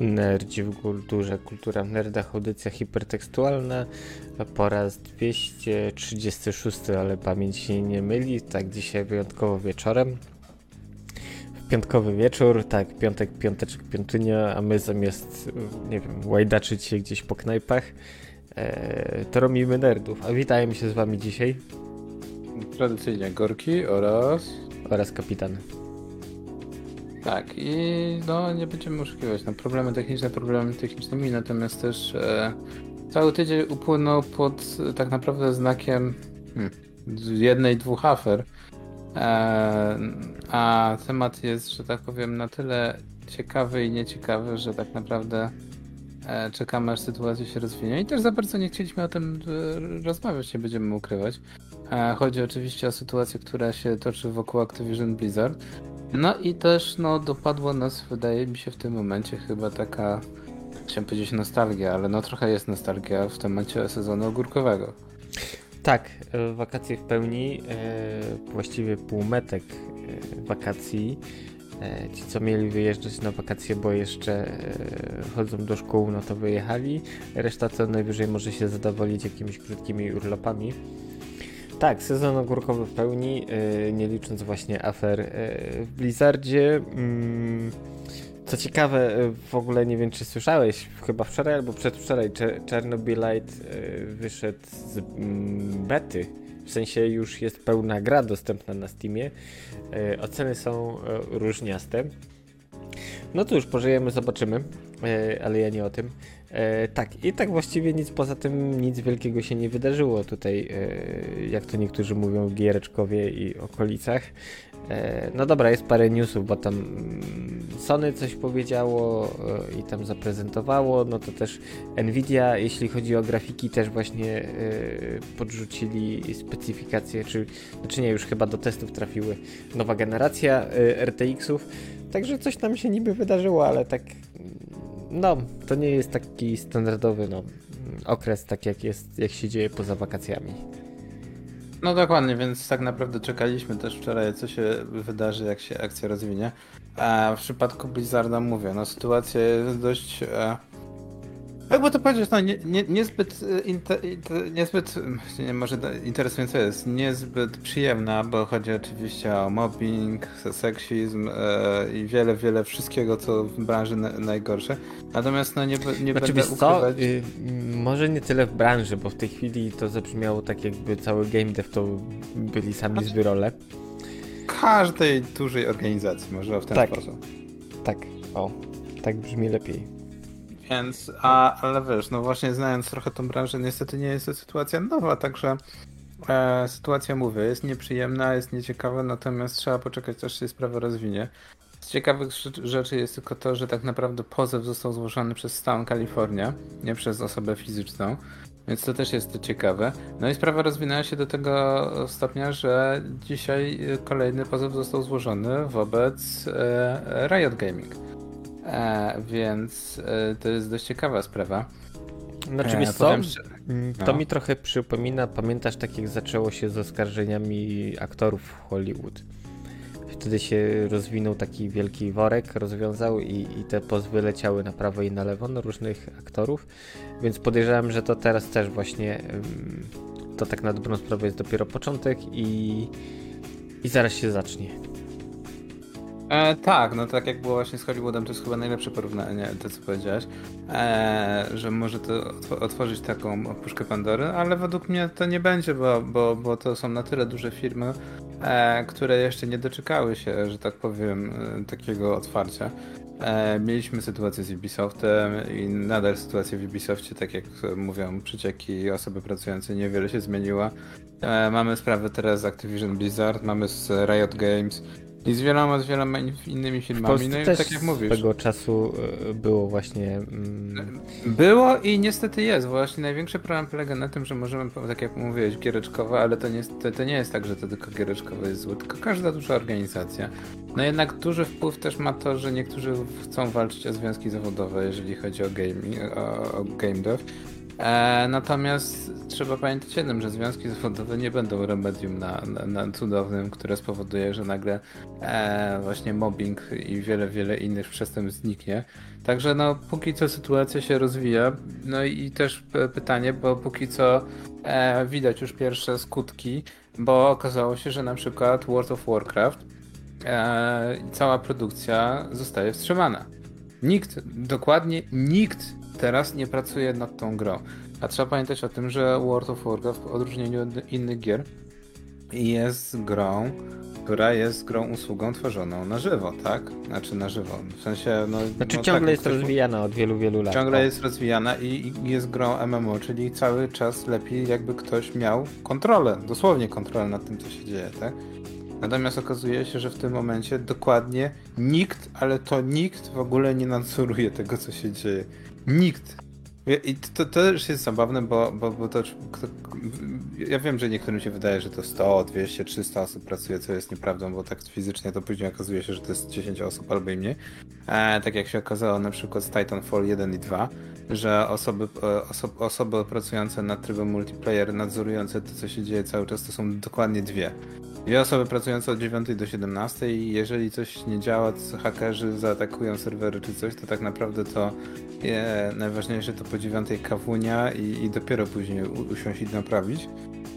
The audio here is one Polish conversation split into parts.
Nerdzi w kulturze, kultura w nerdach, audycja hipertekstualna po raz 236, ale pamięć się nie myli, tak dzisiaj wyjątkowo wieczorem. W piątkowy wieczór, tak, piątek, piąteczek, piątynia, a my zamiast, nie wiem, łajdaczyć się gdzieś po knajpach, e, to robimy nerdów. A witajmy się z wami dzisiaj. Tradycyjnie Gorki oraz... Oraz kapitan. Tak, i no nie będziemy oszukiwać, no problemy techniczne problemy technicznymi, natomiast też e, cały tydzień upłynął pod e, tak naprawdę znakiem hmm, jednej, dwóch afer, e, a temat jest, że tak powiem, na tyle ciekawy i nieciekawy, że tak naprawdę e, czekamy aż sytuacja się rozwinie i też za bardzo nie chcieliśmy o tym e, rozmawiać, nie będziemy ukrywać. E, chodzi oczywiście o sytuację, która się toczy wokół Activision Blizzard. No i też no, dopadło nas, wydaje mi się w tym momencie chyba taka, chciałem powiedzieć nostalgia, ale no trochę jest nostalgia w temacie sezonu ogórkowego. Tak, e, wakacje w pełni, e, właściwie półmetek e, wakacji. Ci, co mieli wyjeżdżać na wakacje, bo jeszcze chodzą do szkół, no to wyjechali. Reszta co najwyżej może się zadowolić jakimiś krótkimi urlopami. Tak, sezon ogórkowy w pełni, yy, nie licząc właśnie afer yy, w Blizzardzie. Yy, co ciekawe, yy, w ogóle nie wiem, czy słyszałeś, chyba wczoraj albo przedwczoraj, Chernobylite yy, wyszedł z mm, bety. W sensie już jest pełna gra dostępna na Steamie. Oceny są różniaste. No już pożyjemy, zobaczymy, ale ja nie o tym. E, tak, i tak właściwie nic poza tym, nic wielkiego się nie wydarzyło. Tutaj, e, jak to niektórzy mówią w Giereczkowie i okolicach. E, no dobra, jest parę newsów, bo tam mm, Sony coś powiedziało e, i tam zaprezentowało, no to też Nvidia, jeśli chodzi o grafiki, też właśnie e, podrzucili specyfikacje, czy, znaczy nie, już chyba do testów trafiły nowa generacja e, RTX-ów, także coś tam się niby wydarzyło, ale tak no, to nie jest taki standardowy no, okres, tak jak jest, jak się dzieje poza wakacjami. No dokładnie, więc tak naprawdę czekaliśmy też wczoraj, co się wydarzy, jak się akcja rozwinie. A w przypadku Blizzarda mówię, no sytuacja jest dość e, jakby to powiedzieć, no nie, nie, niezbyt, e, inter, niezbyt nie, może interesująca jest, niezbyt przyjemna, bo chodzi oczywiście o mobbing, seksizm e, i wiele, wiele wszystkiego, co w branży na, najgorsze. Natomiast no nie, nie znaczy, będę ukrywać... Co? Y, może nie tyle w branży, bo w tej chwili to zabrzmiało tak jakby cały game dev to byli sami znaczy, zbyrole. Każdej dużej organizacji może w ten tak. sposób. Tak, o, tak brzmi lepiej. Więc, a, ale wiesz, no właśnie znając trochę tą branżę, niestety nie jest to sytuacja nowa, także e, sytuacja, mówię, jest nieprzyjemna, jest nieciekawa, natomiast trzeba poczekać, aż się sprawa rozwinie. Z ciekawych rzeczy jest tylko to, że tak naprawdę pozew został złożony przez stałą Kalifornię, nie przez osobę fizyczną, więc to też jest to ciekawe. No i sprawa rozwinęła się do tego stopnia, że dzisiaj kolejny pozew został złożony wobec e, Riot Gaming. E, więc e, to jest dość ciekawa sprawa. Znaczy, e, co? To no. mi trochę przypomina, pamiętasz tak jak zaczęło się z oskarżeniami aktorów w Hollywood? Wtedy się rozwinął taki wielki worek, rozwiązał i, i te pozwy leciały na prawo i na lewo na różnych aktorów, więc podejrzewam, że to teraz też właśnie to tak na dobrą sprawę jest dopiero początek i, i zaraz się zacznie. E, tak, no tak jak było właśnie z Hollywoodem, to jest chyba najlepsze porównanie, to co powiedziałeś, e, że może to otworzyć taką puszkę Pandory, ale według mnie to nie będzie, bo, bo, bo to są na tyle duże firmy, e, które jeszcze nie doczekały się, że tak powiem, e, takiego otwarcia. E, mieliśmy sytuację z Ubisoftem i nadal sytuacja w Ubisoftie, tak jak mówią przecieki osoby pracujące, niewiele się zmieniła. E, mamy sprawę teraz z Activision Blizzard, mamy z Riot Games, i z wieloma, z wieloma innymi filmami. No i też tak jak mówisz. tego czasu e, było właśnie. Mm... Było i niestety jest. Właśnie największy problem polega na tym, że możemy, tak jak mówiłeś, giereczkowe, ale to to nie jest tak, że to tylko giereczkowe jest złe, tylko każda duża organizacja. No jednak duży wpływ też ma to, że niektórzy chcą walczyć o związki zawodowe, jeżeli chodzi o, game, o, o game dev. E, natomiast trzeba pamiętać jednym, że związki zawodowe nie będą remedium na, na, na cudownym, które spowoduje, że nagle e, właśnie mobbing i wiele, wiele innych przestępstw zniknie. Także no, póki co sytuacja się rozwija. No i też pytanie, bo póki co e, widać już pierwsze skutki, bo okazało się, że na przykład World of Warcraft e, cała produkcja zostaje wstrzymana. Nikt, dokładnie nikt teraz nie pracuje nad tą grą. A trzeba pamiętać o tym, że World of Warcraft w odróżnieniu od innych gier jest grą, która jest grą usługą tworzoną na żywo, tak? Znaczy na żywo. W sensie, no. Znaczy no, ciągle tak, jest rozwijana od wielu, wielu lat. Ciągle o. jest rozwijana i jest grą MMO, czyli cały czas lepiej jakby ktoś miał kontrolę, dosłownie kontrolę nad tym, co się dzieje, tak? Natomiast okazuje się, że w tym momencie dokładnie nikt, ale to nikt w ogóle nie nadzoruje tego, co się dzieje. Nikt. I to, to też jest zabawne, bo, bo, bo to, to, ja wiem, że niektórym się wydaje, że to 100, 200, 300 osób pracuje, co jest nieprawdą, bo tak fizycznie to później okazuje się, że to jest 10 osób albo i mniej. E, tak jak się okazało na przykład z Titanfall 1 i 2, że osoby, e, oso, osoby pracujące nad trybem multiplayer, nadzorujące to, co się dzieje cały czas, to są dokładnie dwie. Dwie osoby pracujące od 9 do 17 i jeżeli coś nie działa, hakerzy zaatakują serwery czy coś, to tak naprawdę to je, najważniejsze to po 9 kawunia i, i dopiero później u, usiąść i naprawić.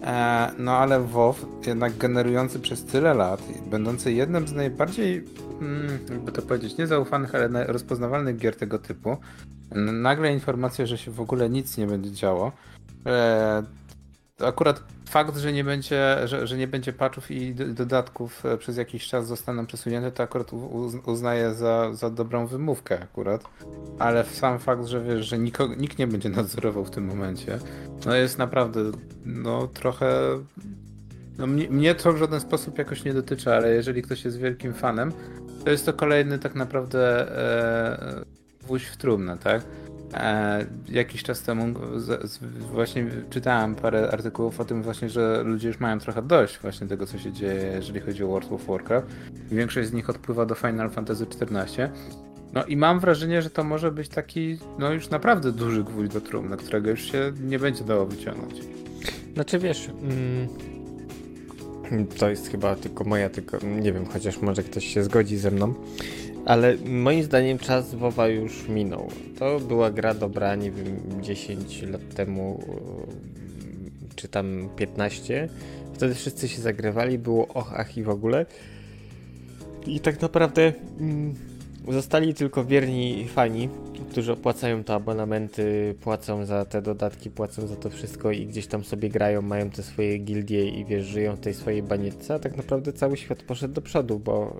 E, no ale WoW jednak generujący przez tyle lat, będący jednym z najbardziej, mm, jakby to powiedzieć, niezaufanych, ale rozpoznawalnych gier tego typu, nagle informacja, że się w ogóle nic nie będzie działo. E, akurat fakt, że nie będzie, że, że nie będzie patchów i dodatków e, przez jakiś czas zostaną przesunięte, to akurat uznaję za, za dobrą wymówkę akurat. Ale sam fakt, że wiesz, że nikt nie będzie nadzorował w tym momencie, no jest naprawdę no trochę. No mnie, mnie to w żaden sposób jakoś nie dotyczy, ale jeżeli ktoś jest wielkim fanem, to jest to kolejny tak naprawdę e, gwóźdź w trumnę, tak? Jakiś czas temu właśnie czytałem parę artykułów o tym właśnie, że ludzie już mają trochę dość właśnie tego, co się dzieje, jeżeli chodzi o World of Warcraft. Większość z nich odpływa do Final Fantasy XIV. No i mam wrażenie, że to może być taki, no już naprawdę duży gwóźdź do trumny, którego już się nie będzie dało wyciągnąć. Znaczy wiesz, mm, to jest chyba tylko moja, tylko nie wiem, chociaż może ktoś się zgodzi ze mną. Ale moim zdaniem czas WoWa już minął. To była gra dobra, nie wiem, 10 lat temu, czy tam 15. Wtedy wszyscy się zagrywali, było och, ach i w ogóle. I tak naprawdę mm, zostali tylko wierni fani, którzy opłacają te abonamenty, płacą za te dodatki, płacą za to wszystko i gdzieś tam sobie grają, mają te swoje gildie i wiesz, żyją w tej swojej banietce, a tak naprawdę cały świat poszedł do przodu, bo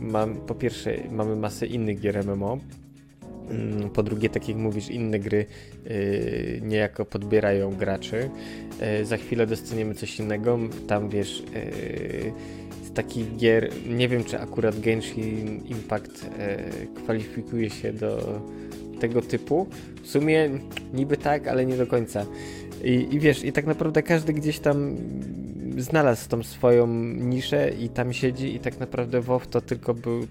yy, mam, po pierwsze mamy masę innych gier MMO, mm, po drugie, tak jak mówisz, inne gry yy, niejako podbierają graczy. Yy, za chwilę dostaniemy coś innego. Tam wiesz, yy, takich gier, nie wiem czy akurat Genshin Impact e, kwalifikuje się do tego typu. W sumie niby tak, ale nie do końca. I, I wiesz, i tak naprawdę każdy gdzieś tam znalazł tą swoją niszę i tam siedzi i tak naprawdę WoW to tylko był,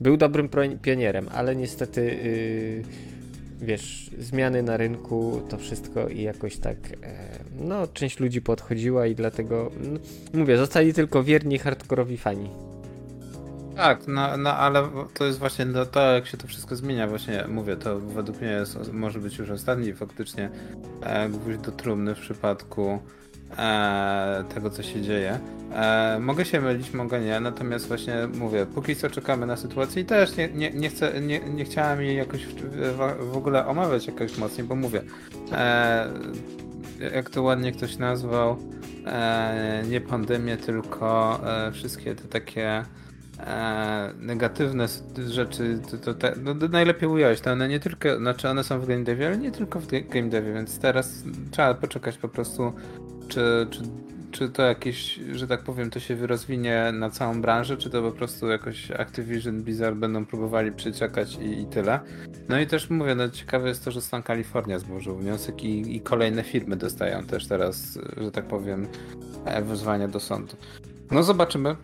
był dobrym pionierem, ale niestety yy, wiesz, zmiany na rynku, to wszystko i jakoś tak, e, no, część ludzi podchodziła i dlatego, no, mówię, zostali tylko wierni hardkorowi fani. Tak, no, no ale to jest właśnie no, to, jak się to wszystko zmienia, właśnie mówię, to według mnie jest, może być już ostatni faktycznie e, gwóźdź do trumny w przypadku tego, co się dzieje. E, mogę się mylić, mogę nie, natomiast właśnie mówię, póki co czekamy na sytuację i też nie, nie, nie, chcę, nie, nie chciałem jej jakoś w, w ogóle omawiać jakoś mocniej, bo mówię, e, jak to ładnie ktoś nazwał, e, nie pandemię, tylko e, wszystkie te takie e, negatywne rzeczy, to, to, to no, najlepiej ująć. To one nie tylko, znaczy one są w game devie, ale nie tylko w game devie, więc teraz trzeba poczekać po prostu, czy, czy, czy to jakieś, że tak powiem, to się rozwinie na całą branżę, czy to po prostu jakoś Activision, Blizzard będą próbowali przeczekać i, i tyle. No i też mówię, no ciekawe jest to, że stan Kalifornia złożył wniosek i, i kolejne firmy dostają też teraz, że tak powiem, e, wezwania do sądu. No zobaczymy.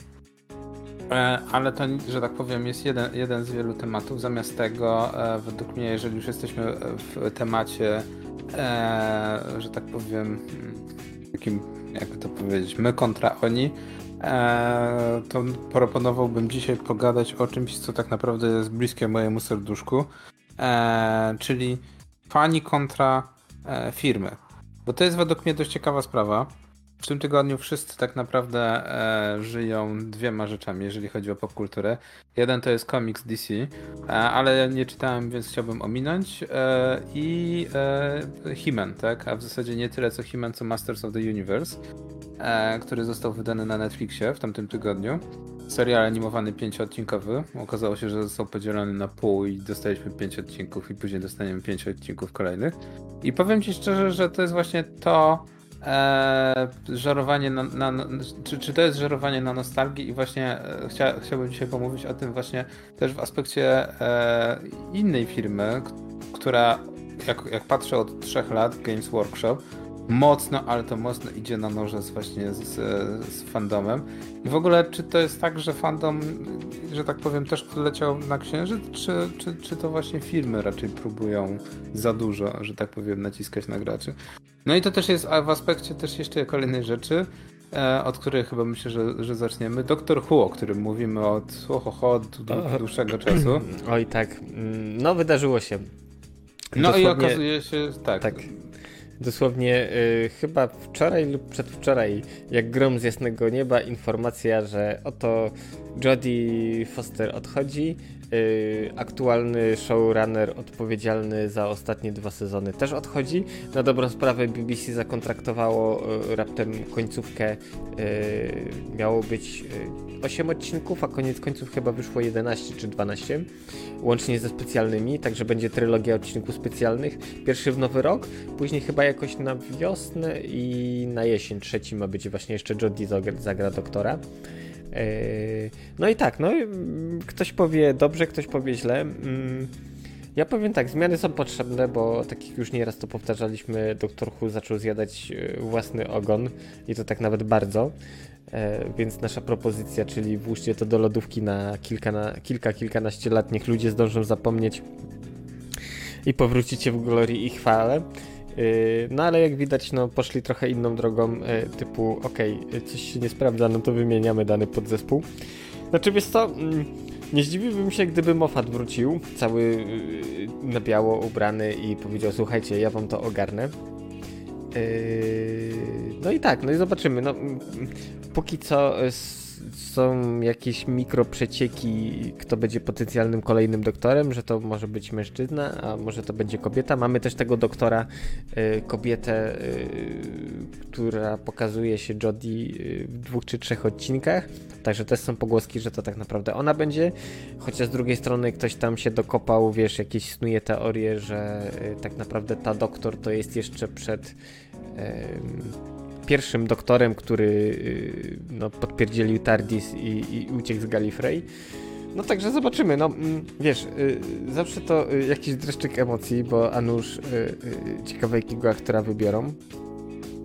E, ale to, że tak powiem, jest jeden, jeden z wielu tematów. Zamiast tego, e, według mnie, jeżeli już jesteśmy w temacie e, że tak powiem, takim, jakby to powiedzieć, my kontra oni, e, to proponowałbym dzisiaj pogadać o czymś, co tak naprawdę jest bliskie mojemu serduszku, e, czyli fani kontra e, firmy. Bo to jest według mnie dość ciekawa sprawa. W tym tygodniu wszyscy tak naprawdę e, żyją dwiema rzeczami, jeżeli chodzi o popkulturę. Jeden to jest komiks DC, e, ale nie czytałem, więc chciałbym ominąć. E, I e, He-Man, tak? A w zasadzie nie tyle co He-Man, co Masters of the Universe, e, który został wydany na Netflixie w tamtym tygodniu. Serial animowany pięcioodcinkowy. Okazało się, że został podzielony na pół i dostaliśmy pięć odcinków i później dostaniemy pięć odcinków kolejnych. I powiem Ci szczerze, że to jest właśnie to e, żerowanie na, na, czy, czy to jest żerowanie na nostalgii i właśnie e, chcia, chciałbym dzisiaj pomówić o tym właśnie też w aspekcie e, innej firmy, która jak, jak patrzę od trzech lat, Games Workshop, mocno, ale to mocno idzie na noże z, właśnie z, z fandomem. I w ogóle, czy to jest tak, że fandom, że tak powiem, też odleciał na księżyc, czy, czy, czy to właśnie firmy raczej próbują za dużo, że tak powiem, naciskać na graczy? No i to też jest w aspekcie też jeszcze kolejnej rzeczy, e, od której chyba myślę, że, że zaczniemy. Doktor Who, o którym mówimy od, ohoho, od dłuższego czasu. Oj tak, no wydarzyło się. No Dosłownie... i okazuje się, tak. tak dosłownie y, chyba wczoraj lub przedwczoraj, jak grom z jasnego nieba, informacja, że oto Jodie Foster odchodzi. Y, aktualny showrunner odpowiedzialny za ostatnie dwa sezony też odchodzi. Na dobrą sprawę BBC zakontraktowało y, raptem końcówkę. Y, miało być 8 odcinków, a koniec końców chyba wyszło 11 czy 12, łącznie ze specjalnymi, także będzie trylogia odcinków specjalnych. Pierwszy w nowy rok, później chyba jakoś na wiosnę i na jesień trzeci ma być właśnie jeszcze Jodie zagra doktora. Yy, no i tak, no ktoś powie dobrze, ktoś powie źle. Mm, ja powiem tak, zmiany są potrzebne, bo tak jak już nieraz to powtarzaliśmy, Doktor Who zaczął zjadać yy, własny ogon i to tak nawet bardzo. Yy, więc nasza propozycja, czyli włóżcie to do lodówki na kilka, na kilka, kilkanaście lat, niech ludzie zdążą zapomnieć i powrócicie w glorii i chwale. Yy, no ale jak widać, no poszli trochę inną drogą, yy, typu ok, coś się nie sprawdza, no to wymieniamy dany podzespół. Znaczy wiesz co, mm, nie zdziwiłbym się, gdyby Moffat wrócił, cały yy, na biało ubrany i powiedział, słuchajcie, ja wam to ogarnę. No i tak, no i zobaczymy. No, póki co są jakieś mikroprzecieki, kto będzie potencjalnym kolejnym doktorem, że to może być mężczyzna, a może to będzie kobieta. Mamy też tego doktora, y, kobietę, y, która pokazuje się Jodie y, w dwóch czy trzech odcinkach. Także też są pogłoski, że to tak naprawdę ona będzie. Chociaż z drugiej strony ktoś tam się dokopał, wiesz, jakieś snuje teorie, że y, tak naprawdę ta doktor to jest jeszcze przed pierwszym doktorem, który y, no, podpierdzielił Tardis i, i uciekł z Gallifrey. No także zobaczymy, no mm, wiesz, y, zawsze to y, jakiś dreszczyk emocji, bo a nuż ciekawe jakiego aktora wybiorą.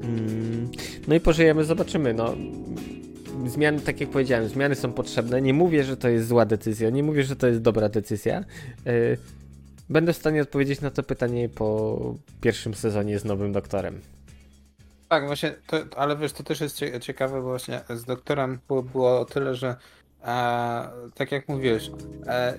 Mm, no i pożyjemy, zobaczymy, no zmiany, tak jak powiedziałem, zmiany są potrzebne. Nie mówię, że to jest zła decyzja, nie mówię, że to jest dobra decyzja. Będę w stanie odpowiedzieć na to pytanie po pierwszym sezonie z nowym doktorem. Tak, właśnie, to, ale wiesz, to też jest ciekawe, bo właśnie z doktorem było, było o tyle, że e, tak jak mówiłeś, e,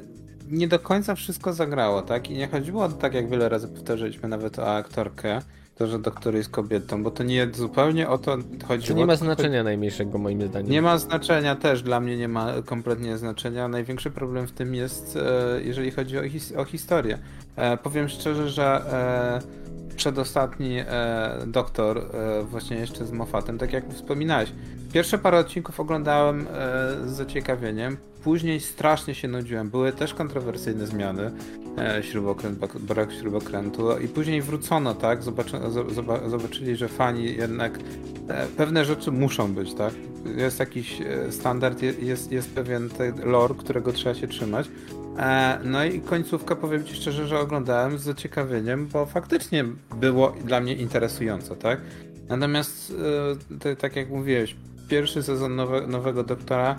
nie do końca wszystko zagrało, tak? I nie chodziło tak, jak wiele razy powtarzaliśmy nawet o aktorkę, to, że doktor jest kobietą, bo to nie zupełnie o to chodziło. To nie ma znaczenia najmniejszego moim zdaniem. Nie ma znaczenia też, dla mnie nie ma kompletnie znaczenia. Największy problem w tym jest, e, jeżeli chodzi o, his o historię. E, powiem szczerze, że e, przedostatni e, doktor, e, właśnie jeszcze z Moffatem, tak jak wspominałeś. Pierwsze parę odcinków oglądałem e, z zaciekawieniem, później strasznie się nudziłem. Były też kontrowersyjne zmiany, e, śrubokręt, brak śrubokrętu i później wrócono, tak? Zobaczy, zobaczyli, że fani jednak pewne rzeczy muszą być, tak? Jest jakiś standard, jest, jest pewien lore, którego trzeba się trzymać. E, no i końcówka, powiem Ci szczerze, że oglądałem z zaciekawieniem, bo faktycznie było dla mnie interesujące, tak? Natomiast, e, tak jak mówiłeś, pierwszy sezon nowe, nowego Doktora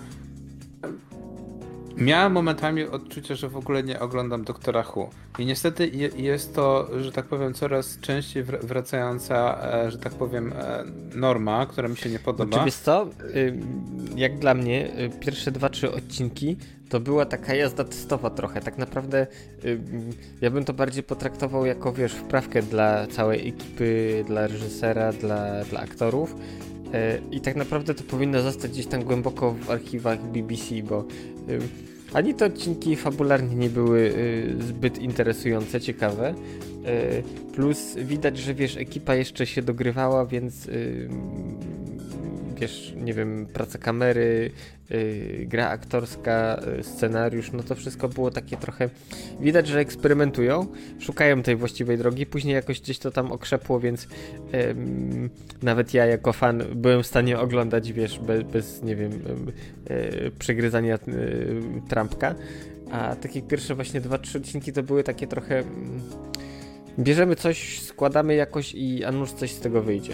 Miałem momentami odczucie, że w ogóle nie oglądam Doktora Who. I niestety jest to, że tak powiem, coraz częściej wracająca, e, że tak powiem, e, norma, która mi się nie podoba. Znaczy, wiesz co, jak dla mnie, y, pierwsze dwa, trzy odcinki to była taka jazda testowa trochę. Tak naprawdę ja bym to bardziej potraktował jako, wiesz, wprawkę dla całej ekipy, dla reżysera, dla, dla aktorów. E, I tak naprawdę to powinno zostać gdzieś tam głęboko w archiwach BBC, bo ani te odcinki fabularnie nie były y, zbyt interesujące, ciekawe. Y, plus widać, że wiesz, ekipa jeszcze się dogrywała, więc y, wiesz, nie wiem, praca kamery, yy, gra aktorska, yy, scenariusz, no to wszystko było takie trochę. Widać, że eksperymentują, szukają tej właściwej drogi. Później jakoś gdzieś to tam okrzepło, więc yy, nawet ja jako fan byłem w stanie oglądać, wiesz, bez, bez nie wiem, y, przegryzania y, trampka. A takie pierwsze właśnie dwa, trzy odcinki to były takie trochę. Mm, bierzemy coś, składamy jakoś i a nuż coś z tego wyjdzie.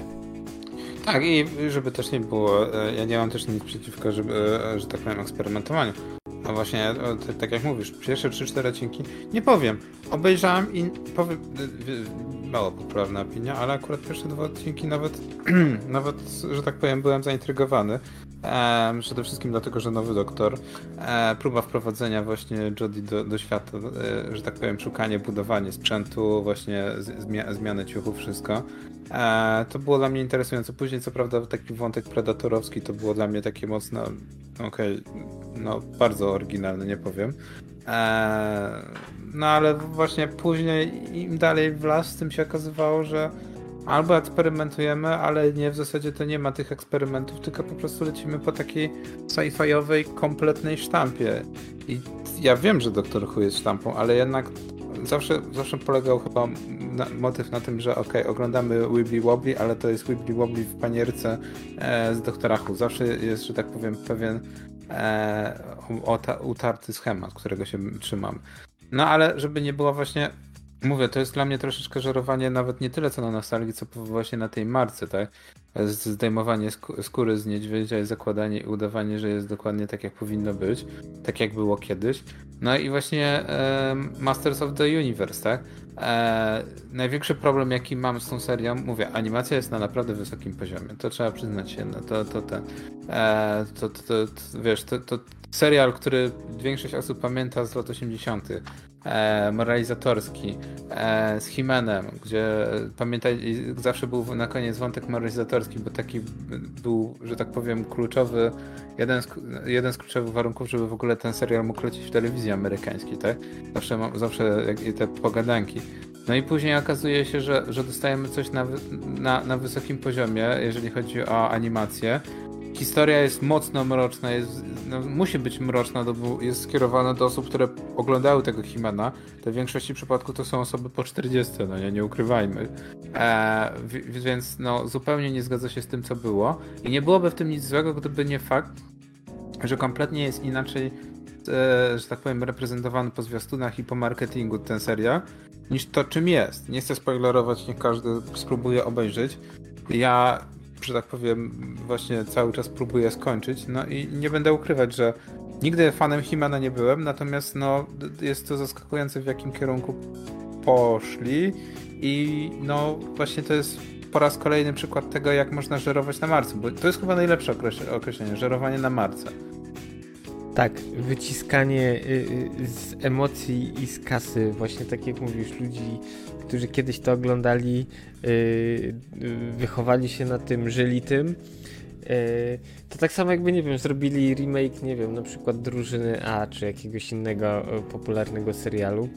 Tak, i żeby też nie było, e, ja nie mam też nic przeciwko, żeby, e, że tak powiem, eksperymentowaniu. No właśnie, e, tak jak mówisz, pierwsze 3-4 odcinki, nie powiem, obejrzałem i powiem, mało popularna opinia, ale akurat pierwsze dwa odcinki nawet, nawet, że tak powiem, byłem zaintrygowany. Przede wszystkim dlatego, że nowy doktor, e, próba wprowadzenia właśnie Jodie do, do świata, e, że tak powiem, szukanie, budowanie sprzętu, właśnie zmia zmiany ciuchów, wszystko. E, to było dla mnie interesujące. Później, co prawda, taki wątek predatorowski to było dla mnie takie mocno, okej, okay, no bardzo oryginalne, nie powiem. No ale właśnie później im dalej w las, tym się okazywało, że albo eksperymentujemy, ale nie, w zasadzie to nie ma tych eksperymentów, tylko po prostu lecimy po takiej sci-fiowej, kompletnej sztampie. I ja wiem, że Doktor Who jest sztampą, ale jednak zawsze, zawsze polegał chyba na, motyw na tym, że ok, oglądamy Wibbly Wobbly, ale to jest Wibbly Wobbly w panierce e, z Doktora Who. Zawsze jest, że tak powiem, pewien e, utarty schemat, którego się trzymam. No ale żeby nie było właśnie Mówię, to jest dla mnie troszeczkę żerowanie nawet nie tyle co na nostalgii, co właśnie na tej marce, tak? Zdejmowanie skóry z niedźwiedzia i zakładanie i udawanie, że jest dokładnie tak, jak powinno być, tak jak było kiedyś. No i właśnie e, Masters of the Universe, tak? E, największy problem, jaki mam z tą serią, mówię, animacja jest na naprawdę wysokim poziomie, to trzeba przyznać się, no to, to, to, e, to, to, to, to wiesz, to, to serial, który większość osób pamięta z lat 80., e, moralizatorski e, z Himenem, gdzie pamiętaj, zawsze był na koniec wątek moralizatorski, bo taki był, że tak powiem, kluczowy, jeden z, jeden z kluczowych warunków, żeby w ogóle ten serial mógł lecieć w telewizji amerykańskiej, tak? Zawsze, zawsze te pogadanki. No i później okazuje się, że, że dostajemy coś na, na, na wysokim poziomie, jeżeli chodzi o animację historia jest mocno mroczna, jest, no, musi być mroczna, bo jest skierowana do osób, które oglądały tego Himena. To w większości przypadków to są osoby po 40, no nie, nie ukrywajmy. E, więc no, zupełnie nie zgadza się z tym, co było. I nie byłoby w tym nic złego, gdyby nie fakt, że kompletnie jest inaczej, e, że tak powiem, reprezentowany po zwiastunach i po marketingu ten serial, niż to, czym jest. Nie chcę spoilerować, niech każdy spróbuje obejrzeć. Ja że tak powiem, właśnie cały czas próbuję skończyć. No i nie będę ukrywać, że nigdy fanem Himana nie byłem, natomiast no, jest to zaskakujące, w jakim kierunku poszli. I no właśnie to jest po raz kolejny przykład tego, jak można żerować na marce, bo to jest chyba najlepsze określenie, żerowanie na marce. Tak, wyciskanie y, y, z emocji i z kasy, właśnie tak jak mówisz, ludzi którzy kiedyś to oglądali, yy, wychowali się na tym, żyli tym. To tak samo jakby, nie wiem, zrobili remake, nie wiem, na przykład Drużyny A, czy jakiegoś innego popularnego serialu.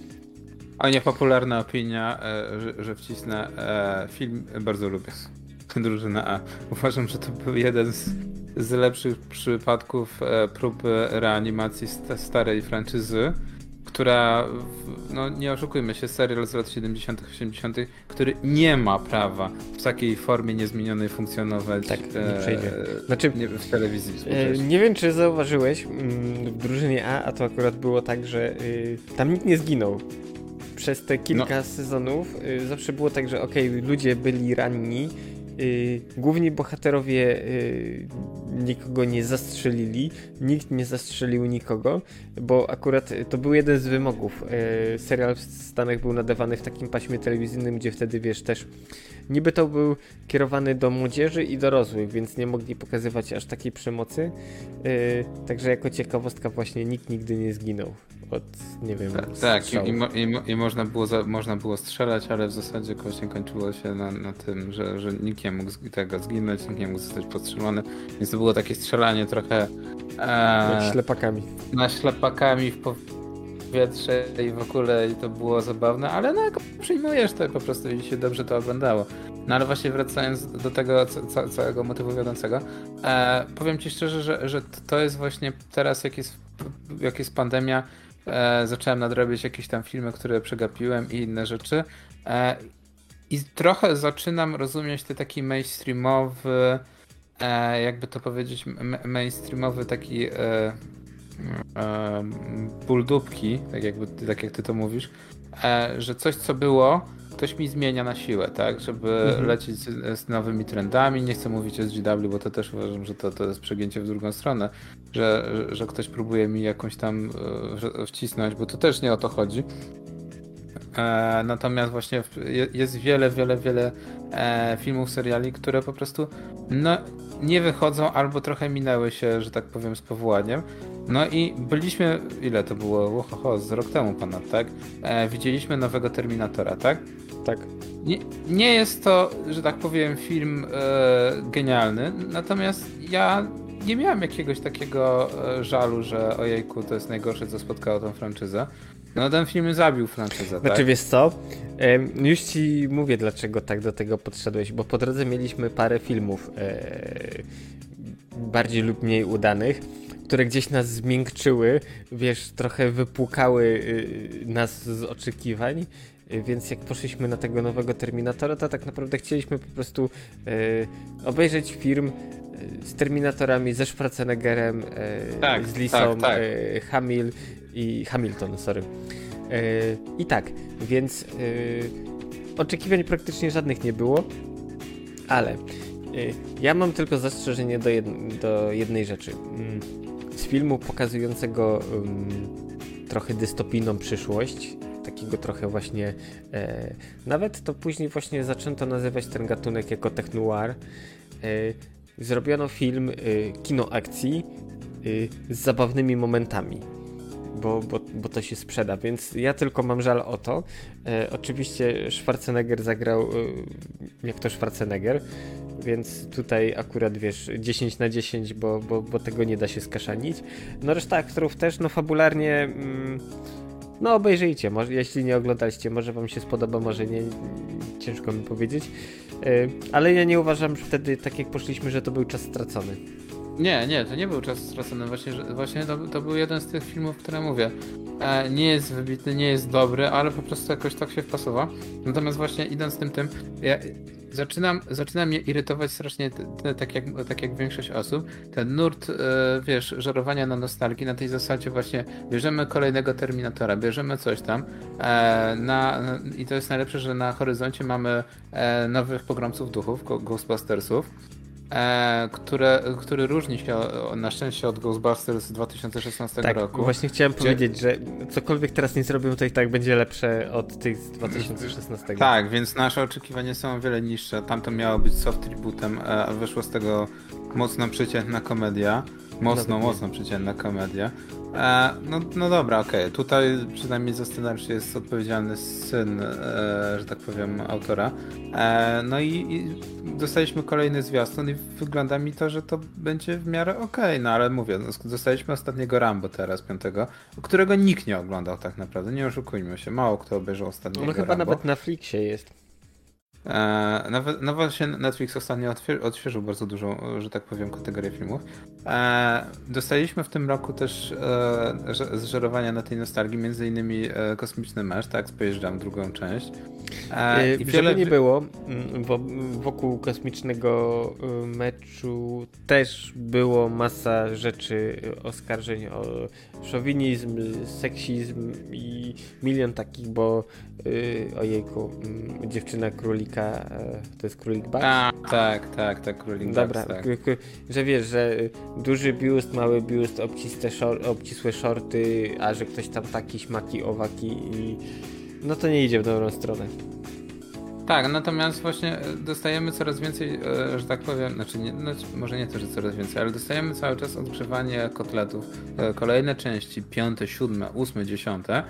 A nie popularna opinia, e, że, że wcisnę e, film, bardzo lubię Drużyna A. Uważam, że to był jeden z, z lepszych przypadków próby reanimacji starej franczyzy która, no nie oszukujmy się, serial z lat 70., 80., który nie ma prawa w takiej formie niezmienionej funkcjonować tak, nie przejdzie. Znaczy, nie, w telewizji. E, nie wiem, czy zauważyłeś, mm, w drużynie A, a to akurat było tak, że y, tam nikt nie zginął. Przez te kilka no. sezonów y, zawsze było tak, że okej, okay, ludzie byli ranni, Yy, główni bohaterowie yy, nikogo nie zastrzelili, nikt nie zastrzelił nikogo, bo akurat to był jeden z wymogów. Yy, serial w Stanach był nadawany w takim paśmie telewizyjnym, gdzie wtedy wiesz też, niby to był kierowany do młodzieży i dorosłych, więc nie mogli pokazywać aż takiej przemocy. Yy, także jako ciekawostka właśnie nikt nigdy nie zginął od, nie wiem, Tak, tak i, i, i, można, było za, można było strzelać, ale w zasadzie właśnie kończyło się na, na tym, że, że nikt nie mógł tego zginąć, nikt nie mógł zostać podstrzelony, więc to było takie strzelanie trochę... E, ślepakami. Na ślepakami w powietrze i w ogóle i to było zabawne, ale no jak przyjmujesz to po prostu i się dobrze to oglądało. No ale właśnie wracając do tego ca całego motywu wiodącego, e, powiem Ci szczerze, że, że to jest właśnie teraz, jak jest, jak jest pandemia, e, zacząłem nadrobić jakieś tam filmy, które przegapiłem i inne rzeczy. E, I trochę zaczynam rozumieć te taki mainstreamowy, e, jakby to powiedzieć, mainstreamowy taki e, e, tak, jakby, tak jak ty to mówisz, e, że coś co było, ktoś mi zmienia na siłę, tak, żeby mhm. lecieć z, z, nowymi trendami. Nie chcę mówić o SGW, bo to też uważam, że to, to jest przegięcie w drugą stronę, że, że, ktoś próbuje mi jakąś tam e, wcisnąć, bo to też nie o to chodzi. E, natomiast właśnie jest wiele, wiele, wiele e, filmów, seriali, które po prostu no, nie wychodzą albo trochę minęły się, że tak powiem, z powołaniem. No i byliśmy, ile to było? Ohoho, z rok temu ponad, tak? Widzieliśmy nowego Terminatora, tak? Tak. Nie, nie jest to, że tak powiem, film e, genialny, natomiast ja nie miałem jakiegoś takiego e, żalu, że ojejku, to jest najgorsze, co spotkało tą franczyzę. No ten film zabił franczyzę, Znaczy tak? wiesz co, już ci mówię dlaczego tak do tego podszedłeś, bo po drodze mieliśmy parę filmów e, bardziej lub mniej udanych, które gdzieś nas zmiękczyły, wiesz, trochę wypłukały y, nas z oczekiwań więc jak poszliśmy na tego nowego Terminatora, to tak naprawdę chcieliśmy po prostu e, obejrzeć film e, z Terminatorami, ze Schwarzeneggerem, tak, z Lisą, tak, tak. Hamil i Hamilton, sorry. I tak, więc oczekiwań praktycznie żadnych nie było, ale ja mam tylko zastrzeżenie do, jed do jednej rzeczy. Mm, z filmu pokazującego um, trochę dystopijną przyszłość, takiego trochę właśnie, e, nawet to później właśnie zaczęto nazywać ten gatunek jako technoir. E, zrobiono film e, kino akcji e, z zabawnymi momentami. Bo, bo, bo to się sprzeda, więc ja tylko mam żal o to. E, oczywiście Schwarzenegger zagrał e, jak to Schwarzenegger, więc tutaj akurat wiesz 10 na 10, bo, bo, bo tego nie da się skaszanić. No reszta aktorów też, no fabularnie mm, no obejrzyjcie, może, jeśli nie oglądaliście, może wam się spodoba, może nie, ciężko mi powiedzieć. Yy, ale ja nie uważam że wtedy, tak jak poszliśmy, że to był czas stracony. Nie, nie, to nie był czas stracony. Właśnie, właśnie to, to był jeden z tych filmów, które mówię. E, nie jest wybitny, nie jest dobry, ale po prostu jakoś tak się wpasował. Natomiast właśnie idąc tym tym, ja, zaczynam, zaczyna mnie irytować strasznie, tak, jak, tak jak większość osób, ten nurt, e, wiesz, żerowania na nostalgii, na tej zasadzie właśnie bierzemy kolejnego Terminatora, bierzemy coś tam e, na, i to jest najlepsze, że na horyzoncie mamy e, nowych pogromców duchów, Ghostbustersów, E, które, który różni się na szczęście od Ghostbusters z 2016 tak, roku. Właśnie chciałem gdzie... powiedzieć, że cokolwiek teraz nie zrobią, to i tak będzie lepsze od tych z 2016. Tak, więc nasze oczekiwania są o wiele niższe. Tamto miało być soft rebootem, e, a wyszło z tego mocno przeciętna komedia. Mocno, no, mocno przeciętna komedia. E, no, no dobra, okej. Okay. Tutaj przynajmniej za scenariusz jest odpowiedzialny syn, e, że tak powiem, autora. E, no i, i, dostaliśmy kolejny zwiastun i wygląda mi to, że to będzie w miarę okej. Okay. No ale mówię, no, dostaliśmy ostatniego Rambo teraz, piątego, którego nikt nie oglądał tak naprawdę. Nie oszukujmy się. Mało kto obejrzał ostatniego No chyba Rambo. nawet na Flixie jest. E, nawet, no właśnie Netflix ostatnio odświeżył bardzo dużą, że tak powiem, kategorię filmów. E, dostaliśmy w tym roku też e, zżerowania na tej nostalgii, między innymi e, Kosmiczny Mecz, tak, spojeżdżam drugą część. E, I wiele... nie było, mm, bo wokół Kosmicznego Meczu też było masa rzeczy, oskarżeń o szowinizm, seksizm i milion takich, bo yy, ojejku, yy, dziewczyna królik królika, e, to jest królik Bugs? A, tak, tak, tak, królik Dobra, Bugs, tak. że wiesz, że duży biust, mały biust, obcisłe, szor, obcisłe shorty, a że ktoś tam taki, śmaki, owaki i... No to nie idzie w dobrą stronę. Tak, natomiast właśnie e, dostajemy coraz więcej, e, że tak powiem, znaczy nie, no, może nie to, że coraz więcej, ale dostajemy cały czas odgrzewanie kotletów. E, Kolejne części, piąte, siódme, ósme, dziesiąte.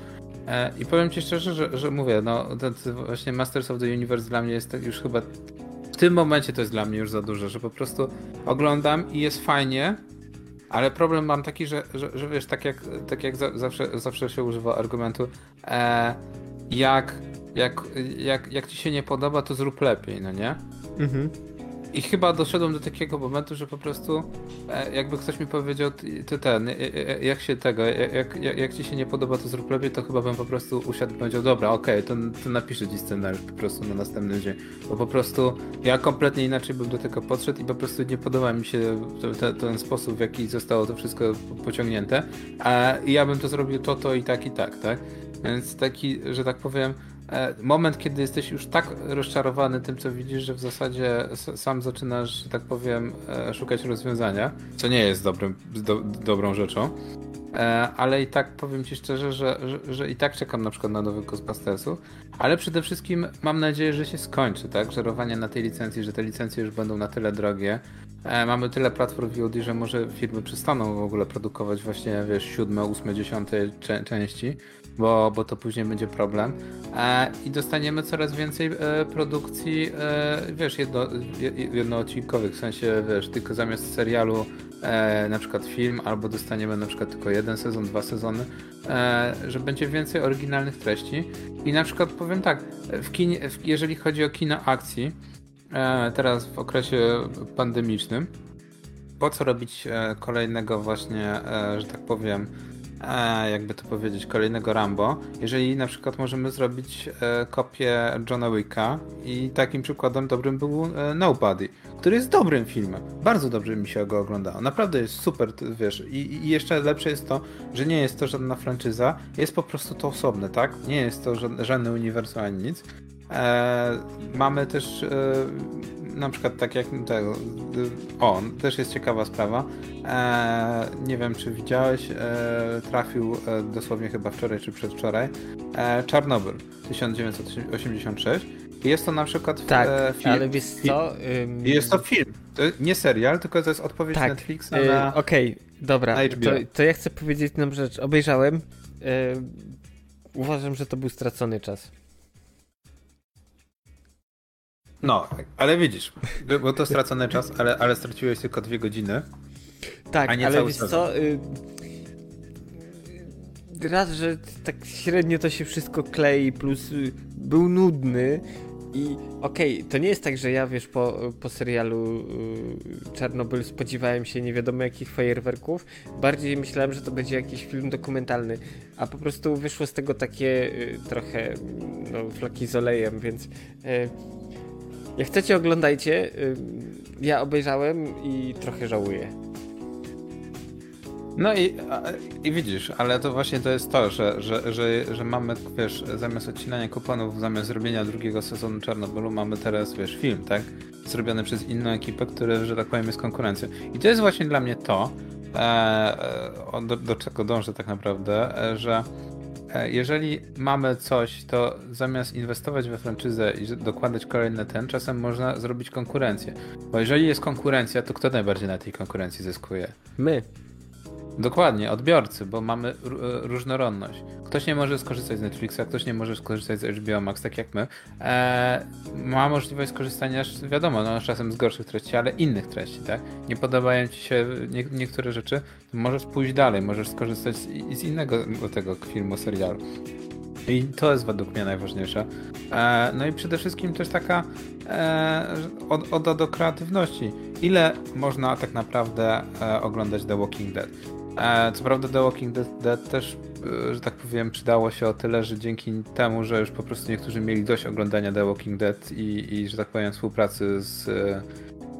I powiem ci szczerze, że, że mówię, no właśnie Masters of the Universe dla mnie jest już chyba tym momencie to jest dla mnie już za dużo, że po prostu oglądam i jest fajnie, ale problem mam taki, że, że, że wiesz, tak jak, tak jak za, zawsze, zawsze się używa argumentu, e, jak, jak, jak, jak ci się nie podoba, to zrób lepiej, no nie? Mhm. I chyba doszedłem do takiego momentu, że po prostu e, jakby ktoś mi powiedział, ty, ten, e, e, jak się tego, jak, jak, jak ci się nie podoba, to zrób lepiej, to chyba bym po prostu usiadł i powiedział, dobra, okej, to, to napiszę ci scenariusz po prostu na następny dzień. Bo po prostu ja kompletnie inaczej bym do tego podszedł i po prostu nie podoba mi się ten sposób, w jaki zostało to wszystko pociągnięte. A ja bym to zrobił to, to i tak, i tak, tak? Więc taki, że tak powiem, moment, kiedy jesteś już tak rozczarowany tym, co widzisz, że w zasadzie sam zaczynasz, że tak powiem, e, szukać rozwiązania, co nie jest dobrym, do, dobrą rzeczą. E, Ale i tak powiem ci szczerze, że, że, że i tak czekam na przykład na nowych Ghostbustersów, ale przede wszystkim mam nadzieję, że się skończy, tak? Żerowanie na tej licencji, że te licencje już będą na tyle drogie. E, Mamy tyle platform VOD, że może firmy przestaną w ogóle produkować właśnie, wiesz, siódme, ósme, dziesiąte części, bo, bo to później będzie problem. E, I dostaniemy coraz więcej e, produkcji, wiesz, jedno, je- jednoodcinkowych, w sensie, wiesz, tylko zamiast serialu na przykład film, albo dostaniemy na przykład tylko jeden sezon, dwa sezony, że będzie więcej oryginalnych treści. I na przykład powiem tak, w kinie, jeżeli chodzi o kino akcji, teraz w okresie pandemicznym, po co robić e, kolejnego właśnie, e, że tak powiem, e, jakby to powiedzieć, kolejnego Rambo, jeżeli na przykład możemy zrobić e, kopię Johna Wicka i takim przykładem dobrym był e, Nobody, który jest dobrym filmem. Bardzo dobrze mi się go oglądało. Naprawdę jest super, wiesz. I, I jeszcze lepsze jest to, że nie jest to żadna franczyza, jest po prostu to osobne, tak? Nie jest to żadne uniwersum ani nic. E, mamy też e, na przykład tak jak tego. O, też jest ciekawa sprawa. E, nie wiem, czy widziałeś, e, trafił e, dosłownie chyba wczoraj czy przedwczoraj. E, Czarnobyl 1986. I Jest to na przykład Tak, film. ale wiesz co? ym, Jest to film. To nie serial, tylko to jest odpowiedź Tak, Netflixa y, na. Okej, dobra, na to, to ja chcę powiedzieć jedną rzecz. Obejrzałem. y, uważam, że to był stracony czas. No, ale widzisz, bo to stracony czas, ale, ale straciłeś tylko dwie godziny. Tak, ale wiesz sezon. co? Y, raz, że tak średnio to się wszystko klei, plus y, był nudny. I okej, to nie jest tak, że ja wiesz, po, po serialu y, Czarnobyl spodziewałem się nie wiadomo jakich fajerwerków. Bardziej myślałem, że to będzie jakiś film dokumentalny, a po prostu wyszło z tego takie y, trochę no, flaki z olejem, więc y, jak chcecie oglądajcie. Ja obejrzałem i trochę żałuję. No i, i widzisz, ale to właśnie to jest to, że, że, że, że mamy, wiesz, zamiast odcinania kuponów, zamiast zrobienia drugiego sezonu Czarnobylu, mamy teraz, wiesz, film, tak? Zrobiony przez inną ekipę, który, że tak powiem, jest konkurencją. I to jest właśnie dla mnie to, e, e, do, do czego dążę tak naprawdę, e, że jeżeli mamy coś, to zamiast inwestować we franczyzę i dokładać kolejny ten, czasem można zrobić konkurencję. Bo jeżeli jest konkurencja, to kto najbardziej na tej konkurencji zyskuje? My. Dokładnie, odbiorcy, bo mamy e, różnorodność. Ktoś nie może skorzystać z Netflixa, ktoś nie może skorzystać z HBO Max, tak jak my. E, ma możliwość skorzystania, wiadomo, no, czasem z gorszych treści, ale innych treści, tak? Nie podobają ci się nie, niektóre rzeczy, to możesz pójść dalej, możesz skorzystać z, z innego tego filmu, serialu. I to jest według mnie najważniejsze. E, no i przede wszystkim też taka e, od- oda do kreatywności. Ile można tak naprawdę e, oglądać The Walking Dead? E, co prawda The Walking Dead, Dead też, e, że tak powiem, przydało się o tyle, że dzięki temu, że już po prostu niektórzy mieli dość oglądania The Walking Dead i, i że tak powiem, współpracy z... E,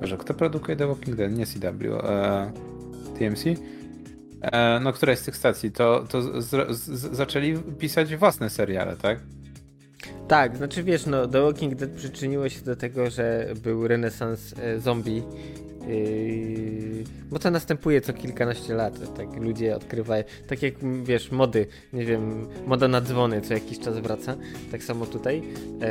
może kto produkuje The Walking Dead? Nie CW. E, TMC? E, no, któraś z tych stacji, to, to z, z, zaczęli pisać własne seriale, tak? Tak, znaczy wiesz, no The Walking Dead przyczyniło się do tego, że był renesans zombie Yy, bo to następuje co kilkanaście lat, tak ludzie odkrywają, tak jak wiesz, mody, nie wiem, moda na dzwony co jakiś czas wraca, tak samo tutaj, yy,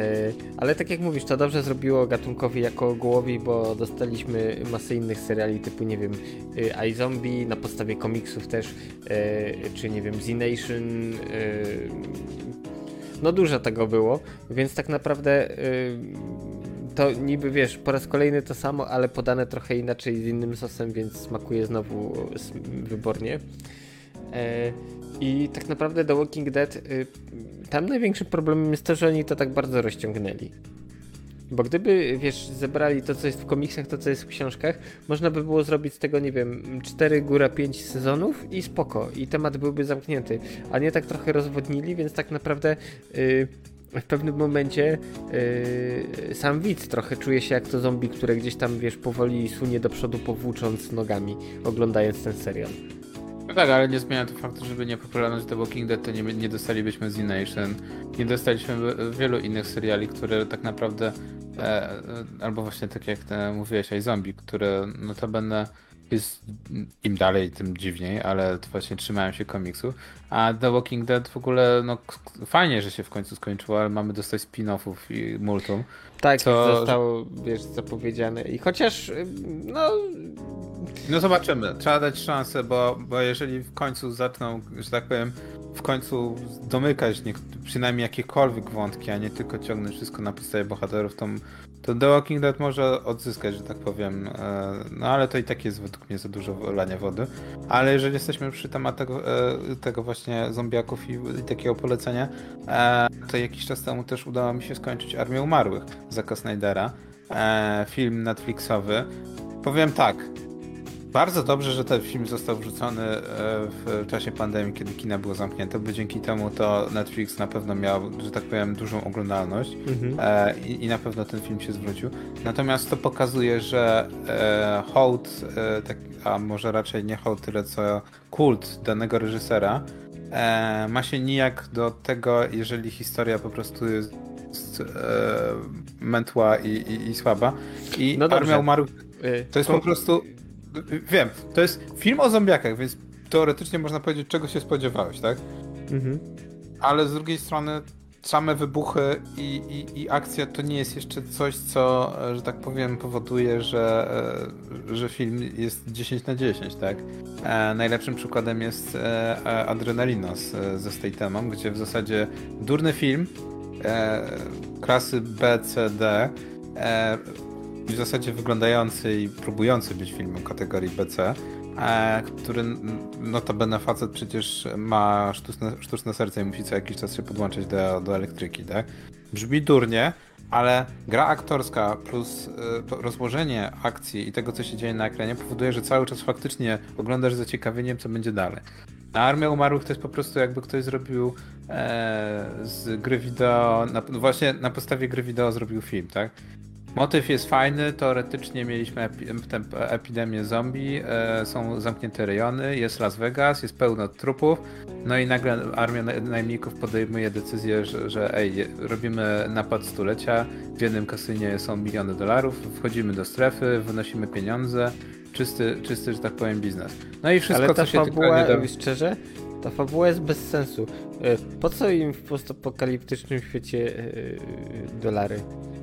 ale tak jak mówisz, to dobrze zrobiło gatunkowi jako gołowi, bo dostaliśmy masę innych seriali typu, nie wiem, yy, iZombie, na podstawie komiksów też, yy, czy nie wiem, Z-Nation, no dużo tego było, więc tak naprawdę to niby wiesz, po raz kolejny to samo, ale podane trochę inaczej z innym sosem, więc smakuje znowu wybornie. E, I tak naprawdę The Walking Dead, y, tam największym problemem jest to, że oni to tak bardzo rozciągnęli. Bo gdyby, wiesz, zebrali to, co jest w komiksach, to, co jest w książkach, można by było zrobić z tego, nie wiem, 4 góra 5 sezonów i spoko. I temat byłby zamknięty. A nie tak trochę rozwodnili, więc tak naprawdę yy, w pewnym momencie yy, sam widz trochę czuje się jak to zombie, które gdzieś tam, wiesz, powoli sunie do przodu, powłócząc nogami, oglądając ten serial. No tak, ale nie zmienia to faktu, żeby nie popularność The Walking Dead, to nie, nie dostalibyśmy Z Nation, nie dostaliśmy wielu innych seriali, które tak naprawdę, e, e, albo właśnie tak jak te, mówiłeś, i zombie, które notabene jest im dalej, tym dziwniej, ale właśnie trzymają się komiksu. A The Walking Dead w ogóle, no fajnie, że się w końcu skończyło, ale mamy dostać spin-offów i multum. Tak, co... zostało, wiesz, zapowiedziane. I chociaż, no... No zobaczymy. Trzeba dać szansę, bo, bo jeżeli w końcu zaczną, że tak powiem, w końcu domykać nie, przynajmniej jakiekolwiek wątki, a nie tylko ciągnąć wszystko na podstawie bohaterów, to to The Walking Dead może odzyskać, że tak powiem. E, no ale to i tak jest według mnie za dużo lania wody. Ale jeżeli jesteśmy przy temat tego, e, tego właśnie zombiaków i, i takiego polecenia, e, to jakiś czas temu też udało mi się skończyć Armię Umarłych Zaka Snydera. Film Netflixowy. Powiem tak, bardzo dobrze, że ten film został wrzucony e, w czasie pandemii, kiedy kina było zamknięte, bo dzięki temu to Netflix na pewno miał, że tak powiem, dużą oglądalność mhm. E, i, i, na pewno ten film się zwrócił. Natomiast to pokazuje, że e, hołd, tak, a może raczej nie hołd tyle co kult danego reżysera ma się nijak do tego, jeżeli historia po prostu jest mętła i, i, i słaba. I no Armia Umarłych to jest po prostu Wiem, to jest film o zombiakach, więc teoretycznie można powiedzieć, czego się spodziewałeś, tak? Mhm. Ale z drugiej strony same wybuchy i, i, i akcja to nie jest jeszcze coś, co, że tak powiem, powoduje, że, e, że film jest 10 na 10, tak? E, najlepszym przykładem jest e, Adrenalinos ze Statemem, gdzie w zasadzie durny film klasy B, C, D w zasadzie wyglądający i próbujący być filmem kategorii BC, e, który notabene facet przecież ma sztuczne, sztuczne serce i musi co jakiś czas się podłączyć do, do elektryki, tak? Brzmi durnie, ale gra aktorska plus y, rozłożenie akcji i tego, co się dzieje na ekranie powoduje, że cały czas faktycznie oglądasz z zaciekawieniem, co będzie dalej. A Armia Umarłych to jest po prostu jakby ktoś zrobił e, z gry wideo, na, właśnie na podstawie gry wideo zrobił film, tak? Motyw jest fajny, teoretycznie mieliśmy epi epidemię zombie, e, są zamknięte rejony, jest Las Vegas, jest pełno trupów, no i nagle armia najemników podejmuje decyzję, że, że ej, robimy napad stulecia, w jednym kasynie są miliony dolarów, wchodzimy do strefy, wynosimy pieniądze, czysty, czysty że tak powiem, biznes. No i wszystko, Ale ta co się fabuła, tylko nie da... szczerze, ta fabuła jest bez sensu. E, po co im w postapokaliptycznym świecie e, dolary?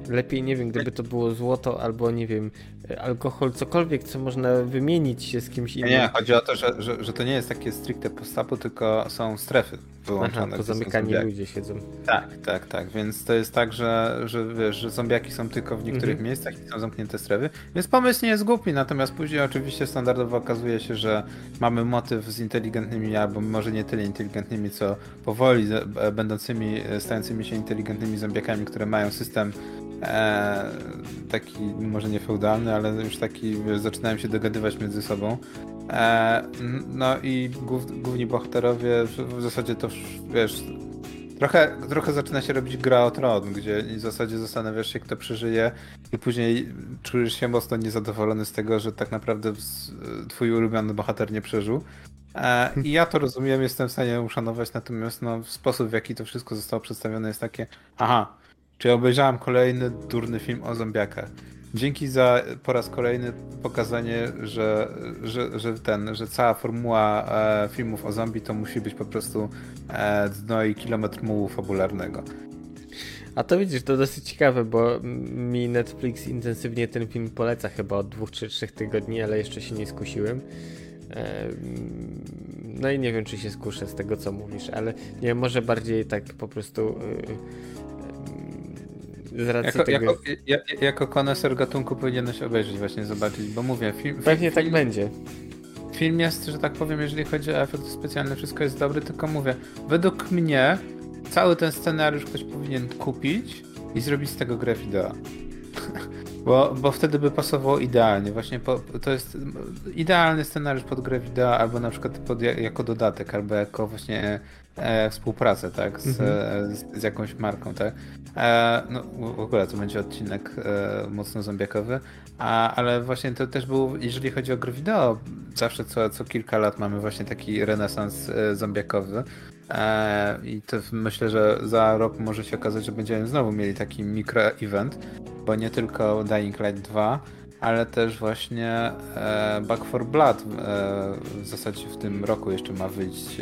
Lepiej, nie wiem, gdyby to było złoto albo, nie wiem, alkohol, cokolwiek, co można wymienić się z kimś innym. Nie, chodzi o to, że, że, że to nie jest takie stricte postapu, tylko są strefy wyłączone. Aha, zamykani ludzie siedzą. Tak, tak, tak, więc to jest tak, że, że wiesz, że zombiaki są tylko w niektórych mhm. miejscach i są zamknięte strefy, więc pomysł nie jest głupi, natomiast później oczywiście standardowo okazuje się, że mamy motyw z inteligentnymi, albo może nie tyle inteligentnymi, co powoli będącymi, stającymi się inteligentnymi zombiakami, które mają system e, taki może nie feudalny, ale już taki wiesz, zaczynają się dogadywać między sobą. E, no i głów, główni bohaterowie w, zasadzie to wiesz Trochę, trochę zaczyna się robić gra o tron, gdzie w zasadzie zastanawiasz się, kto przeżyje i później czujesz się mocno niezadowolony z tego, że tak naprawdę twój ulubiony bohater nie przeżył. E, I ja to rozumiem, jestem w stanie uszanować, natomiast no, sposób, w jaki to wszystko zostało przedstawione jest takie, aha, Czyli obejrzałem kolejny durny film o zombiakach. Dzięki za po raz kolejny pokazanie, że, że, że ten, że cała formuła e, filmów o zombie to musi być po prostu e, dno i kilometr mułu fabularnego. A to widzisz, to dosyć ciekawe, bo mi Netflix intensywnie ten film poleca chyba od dwóch czy trzech tygodni, ale jeszcze się nie skusiłem. No i nie wiem, czy się skuszę z tego, co mówisz, ale nie może bardziej tak po prostu y, z racji jako, tego... Jako, jako koneser gatunku powinieneś obejrzeć, właśnie zobaczyć, bo mówię, film... Pewnie film, tak będzie. Film jest, że tak powiem, jeżeli chodzi o efekty specjalne, wszystko jest dobre, tylko mówię, według mnie cały ten scenariusz ktoś powinien kupić i zrobić z tego grę wideo. Bo, bo wtedy by pasowało idealnie. Właśnie po, to jest idealny scenariusz pod grę wideo, albo na przykład pod, jako dodatek, albo jako właśnie e, współpracę, tak, z, mhm. z, z, jakąś marką, tak. E, no w ogóle to będzie odcinek e, mocno zombiakowy, a, ale właśnie to też był, jeżeli chodzi o grę wideo, zawsze co, co kilka lat mamy właśnie taki renesans e, zombiakowy, I to myślę, że za rok może się okazać, że będziemy znowu mieli taki mikro-event, bo nie tylko Dying Light 2, ale też właśnie e, Back for Blood e, w zasadzie w tym roku jeszcze ma wyjść,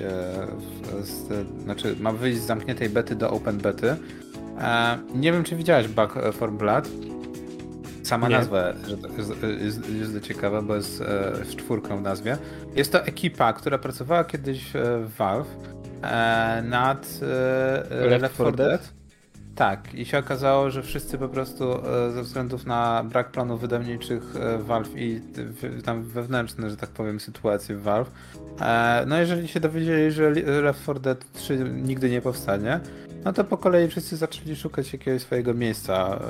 z, znaczy ma wyjść z zamkniętej bety do open bety. Nie wiem, czy widziałeś Back for Blood. Sama nie. nazwa jest, jest, jest ciekawa, bo jest z czwórką w nazwie. Jest to ekipa, która pracowała kiedyś w Valve e, nad e, Left, Left 4 Dead. Dead. Tak, i się okazało, że wszyscy po prostu e, ze względów na brak planów wydawniczych e, Valve i tam wewnętrzne, że tak powiem, sytuacje w Valve. E, no jeżeli się dowiedzieli, że Left 4 Dead 3 nigdy nie powstanie, no to po kolei wszyscy zaczęli szukać jakiegoś swojego miejsca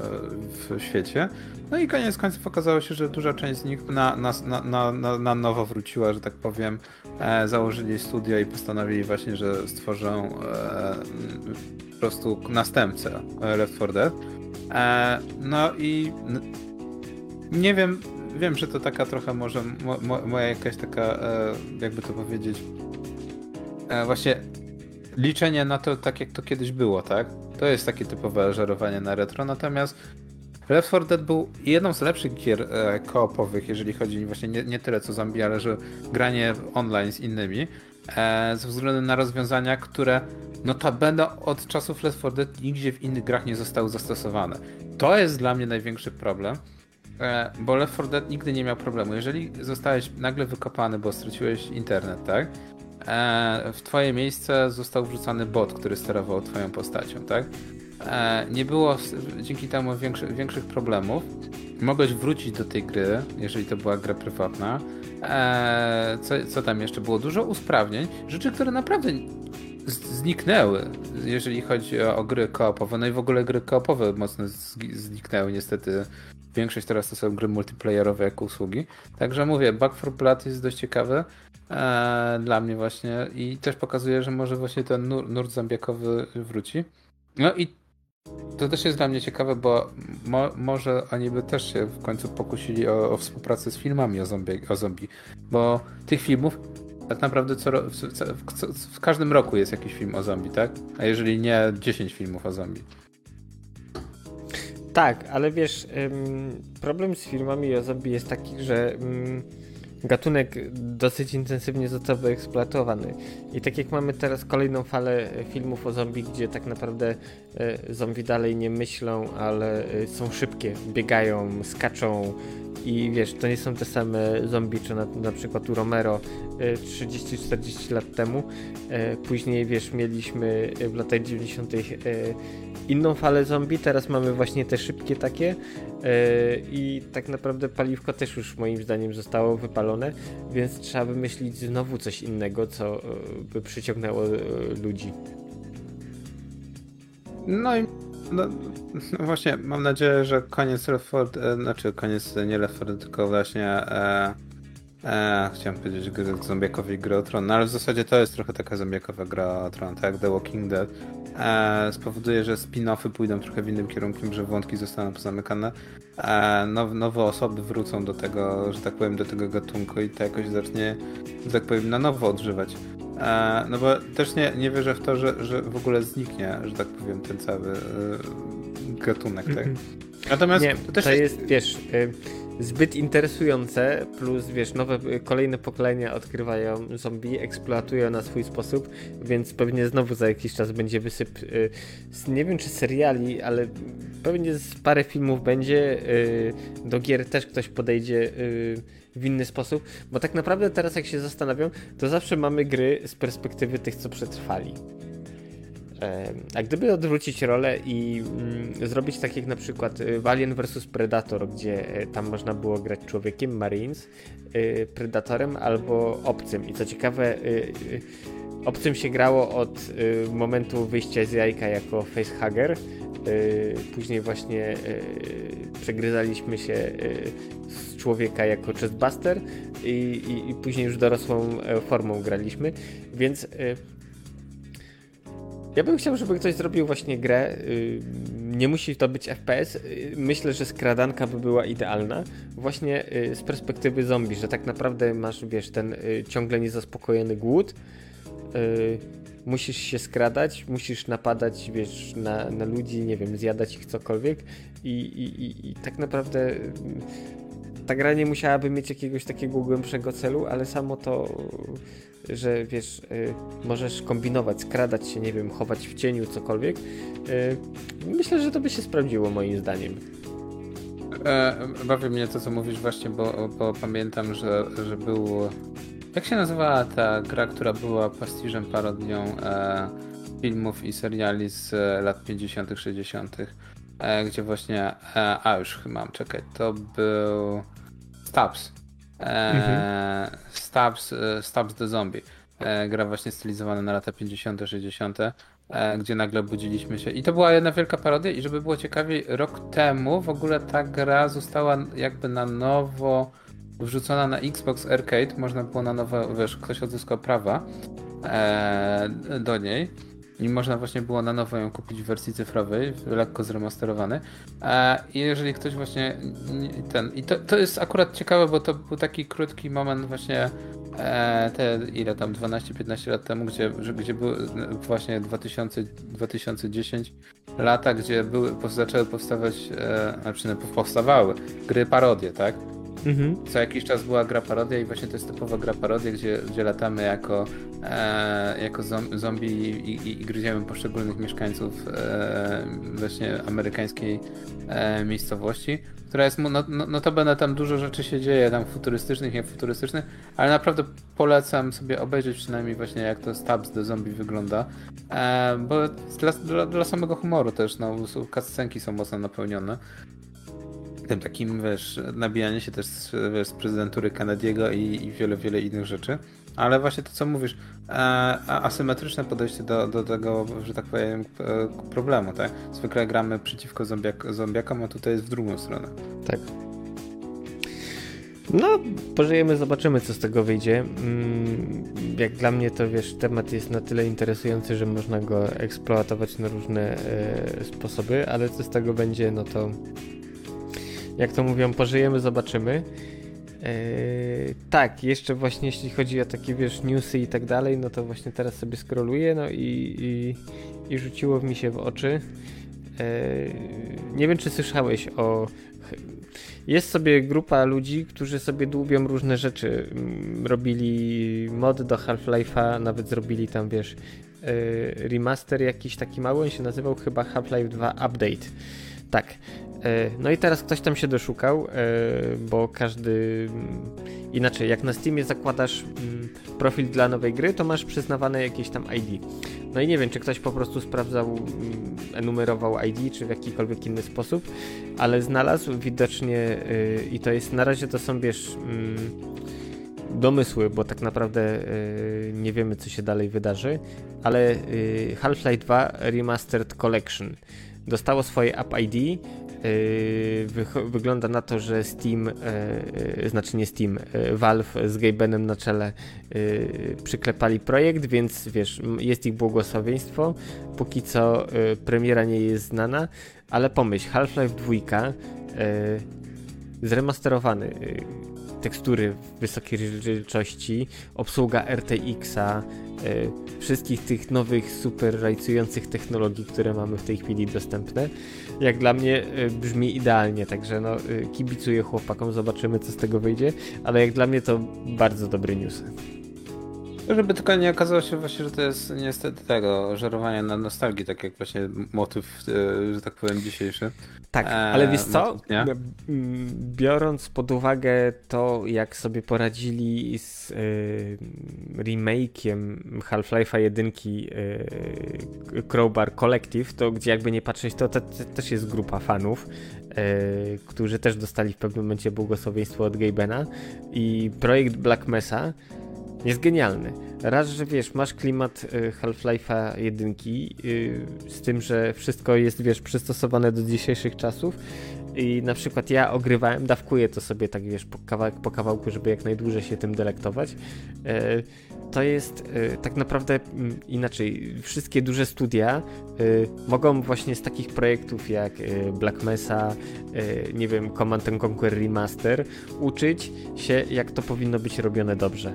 w świecie. No i koniec końców okazało się, że duża część z nich na, na, na, na, na nowo wróciła, że tak powiem. E, założyli studio i postanowili właśnie, że stworzą e, po prostu następcę Left 4 Dead. E, no i nie wiem, wiem, że to taka trochę może mo, mo, moja jakaś taka, e, jakby to powiedzieć, e, właśnie liczenie na to tak, jak to kiedyś było, tak? To jest takie typowe żerowanie na retro, natomiast Left 4 Dead był jedną z lepszych gier e, koopowych, jeżeli chodzi właśnie nie, nie tyle co zombie, ale że granie online z innymi, e, ze względu na rozwiązania, które notabene od czasów Left 4 Dead nigdzie w innych grach nie zostały zastosowane. To jest dla mnie największy problem, e, bo Left 4 Dead nigdy nie miał problemu. Jeżeli zostałeś nagle wykopany, bo straciłeś internet, tak? E, w twoje miejsce został wrzucony bot, który sterował twoją postacią, tak? E, nie było dzięki temu większy, większych problemów. Mogłeś wrócić do tej gry, jeżeli to była gra prywatna. E, co, co tam jeszcze było? Dużo usprawnień, rzeczy, które naprawdę zniknęły, jeżeli chodzi o, o gry koopowe. No i w ogóle gry koopowe mocno zniknęły. Niestety większość teraz to są gry multiplayerowe jako usługi. Także mówię, Back 4 Blood jest dość ciekawy e, dla mnie właśnie i też pokazuje, że może właśnie ten nur, nurt zombiakowy wróci. No i to też jest dla mnie ciekawe, bo mo, może oni by też się w końcu pokusili o, o współpracę z filmami o zombie, o zombie, bo tych filmów tak naprawdę co, w, w, każdym roku jest jakiś film o zombie, tak? A jeżeli nie 10 filmów o zombie. Tak, ale wiesz, problem z filmami o zombie jest taki, że gatunek dosyć intensywnie został wyeksploatowany. I tak jak mamy teraz kolejną falę filmów o zombie, gdzie tak naprawdę e, zombie dalej nie myślą, ale e, są szybkie, biegają, skaczą i wiesz, to nie są te same zombie, czy na, na przykład u Romero 30-40 e, lat temu. Później wiesz, mieliśmy w latach 90 inną falę zombie, teraz mamy właśnie te szybkie takie i tak naprawdę paliwko też już moim zdaniem zostało wypalone, więc trzeba wymyślić znowu coś innego, co yy, by przyciągnęło yy, ludzi. No i no, no, właśnie, mam nadzieję, że koniec Left 4, znaczy koniec nie 4, tylko właśnie e, e, chciałem powiedzieć gry, zombiakowej gry o Tron, no ale w zasadzie to jest trochę taka zombiakowa gra o Tron, tak jak The Walking Dead, e, spowoduje, że spin-offy pójdą trochę w innym kierunku, że wątki zostaną pozamykane, e, now, nowe osoby wrócą do tego, że tak powiem, do tego gatunku i to jakoś zacznie, że tak powiem, na nowo odżywać. No bo też nie, nie wierzę w to, że, że w ogóle zniknie, że tak powiem, ten cały gatunek, tak? Natomiast nie, to, też to jest, jest wiesz, y, zbyt interesujące, plus wiesz, nowe, y, kolejne pokolenia odkrywają zombie, eksploatują na swój sposób, więc pewnie znowu za jakiś czas będzie wysyp, y, nie wiem czy seriali, ale pewnie z parę filmów będzie, do gier też ktoś podejdzie w inny sposób, bo tak naprawdę teraz jak się zastanawiam, to zawsze mamy gry z perspektywy tych, co przetrwali. A gdyby odwrócić rolę i mm, zrobić tak jak na przykład y, Alien vs Predator, gdzie y, tam można było grać człowiekiem, Marines, y, Predatorem albo obcym. I co ciekawe, obcym się grało od momentu wyjścia z jajka jako facehugger. Później właśnie przegryzaliśmy się z człowieka jako chestbuster i, i, i później już dorosłą e, formą graliśmy. Więc ja bym chciał, żeby ktoś zrobił właśnie grę. Y, nie musi to być FPS. Y, myślę, że skradanka by była idealna. Właśnie y, z perspektywy zombie, że tak naprawdę masz, wiesz, ten ciągle niezaspokojony głód. Musisz się skradać, musisz napadać, wiesz, na, na ludzi, nie wiem, zjadać ich cokolwiek. I, i, i, i tak naprawdę ta gra nie musiałaby mieć jakiegoś takiego głębszego celu, ale samo to że wiesz, y, możesz kombinować, skradać się, nie wiem, chować w cieniu, cokolwiek. Y, myślę, że to by się sprawdziło moim zdaniem. E, bawi mnie to, co mówisz właśnie, bo, bo pamiętam, że, że było... Jak się nazywała ta gra, która była pastiżem, parodią e, filmów i seriali z lat 50., 60., e, gdzie właśnie. E, a już mam, czekaj, to był. Stabs. Mhm. Stabs, e, Stabs the Zombie. E, gra właśnie stylizowana na lata 50., 60., e, gdzie nagle budziliśmy się. I to była jedna wielka parodia. I żeby było ciekawiej, rok temu w ogóle ta gra została jakby na nowo wrzucona na Xbox Arcade. Można było na nowo, wiesz, ktoś odzyskał prawa do niej i można właśnie było na nowo ją kupić w wersji cyfrowej, lekko zremasterowany. I jeżeli ktoś właśnie ten. I to, to jest akurat ciekawe, bo to był taki krótki moment właśnie e, te ile tam 12-15 lat temu, gdzie, gdzie były właśnie 2000, 2010 lata, gdzie były, zaczęły powstawać, e, znaczy no, powstawały gry parodie, tak? Mhm. Co jakiś czas była gra parodia i właśnie to jest typowa gra parodia, gdzie, gdzie latamy jako, e, jako zombie i, i, i gryziemy poszczególnych mieszkańców e, właśnie amerykańskiej e, miejscowości, która jest, no, no, notabene tam dużo rzeczy się dzieje, tam futurystycznych, niefuturystycznych, ale naprawdę polecam sobie obejrzeć przynajmniej właśnie jak to Stabs do zombie wygląda, e, bo dla, dla, dla, samego humoru też, no, cutscenki są mocno napełnione tym takim, wiesz, nabijanie się też wiesz, z prezydentury Kennedy'ego i, i wiele, wiele innych rzeczy. Ale właśnie to, co mówisz, e, asymetryczne podejście do, do tego, że tak powiem, e, problemu, tak? Zwykle gramy przeciwko zombiak, zombiakom, a tutaj jest w drugą stronę. Tak. No, pożyjemy, zobaczymy, co z tego wyjdzie. Mm, jak dla mnie to, wiesz, temat jest na tyle interesujący, że można go eksploatować na różne e, sposoby, ale co z tego będzie, no to jak to mówią, pożyjemy, zobaczymy. Eee, tak, jeszcze właśnie jeśli chodzi o takie, wiesz, newsy i tak dalej, no to właśnie teraz sobie scrolluję, no i, i, i rzuciło mi się w oczy. Eee, nie wiem, czy słyszałeś o... Jest sobie grupa ludzi, którzy sobie dłubią różne rzeczy. Mm, robili mod do Half-Life'a, nawet zrobili tam, wiesz, eee, remaster jakiś taki mały, on się nazywał chyba Half-Life 2 Update. Tak. E, no i teraz ktoś tam się doszukał, e, bo każdy. Mm, inaczej, jak na Steamie zakładasz mm, profil dla nowej gry, to masz przyznawane jakieś tam ID. No i nie wiem, czy ktoś po prostu sprawdzał, mm, enumerował ID, czy w jakikolwiek inny sposób, ale znalazł widocznie e, i to jest na razie to są wiesz domysły, bo tak naprawdę nie wiemy, co się dalej wydarzy, ale Half-Life 2 Remastered Collection dostało swoje App ID Yy, wygląda na to, że Steam, yy, znaczy nie Steam, yy, Valve z Gabenem na czele przyklepali projekt, więc wiesz, jest ich błogosławieństwo. Póki co premiera nie jest znana, ale pomyśl, Half-Life 2 zremasterowany tekstury wysokiej rozdzielczości, obsługa RTX-a, wszystkich tych nowych, super rajcujących technologii, które mamy w tej chwili dostępne, jak dla mnie brzmi idealnie, także no kibicuję chłopakom, zobaczymy co z tego wyjdzie, ale jak dla mnie to bardzo dobry news. Żeby tylko nie okazało się właśnie, że to jest niestety tego, żerowania na nostalgii, tak jak właśnie motyw, e, że tak powiem, dzisiejszy. Tak, ale wiesz co? Biorąc pod uwagę to, jak sobie poradzili z y, remake'iem Half-Life'a 1 y, Crowbar Collective, to gdzie jakby nie patrzeć, to, to, to też jest grupa fanów, y, którzy też dostali w pewnym momencie błogosławieństwo od Gabena i projekt Black Mesa jest genialny. Raz, że wiesz, masz klimat y, Half-Life'a 1 y, z tym, że wszystko jest, wiesz, przystosowane do dzisiejszych czasów i na przykład ja ogrywałem, dawkuję to sobie tak, wiesz, po, kawałek po kawałku, żeby jak najdłużej się tym delektować. E, to jest tak naprawdę mm, inaczej. Wszystkie duże studia mogą właśnie z takich projektów jak Black Mesa, nie wiem, Command Conquer Remaster uczyć się, jak to powinno być robione dobrze.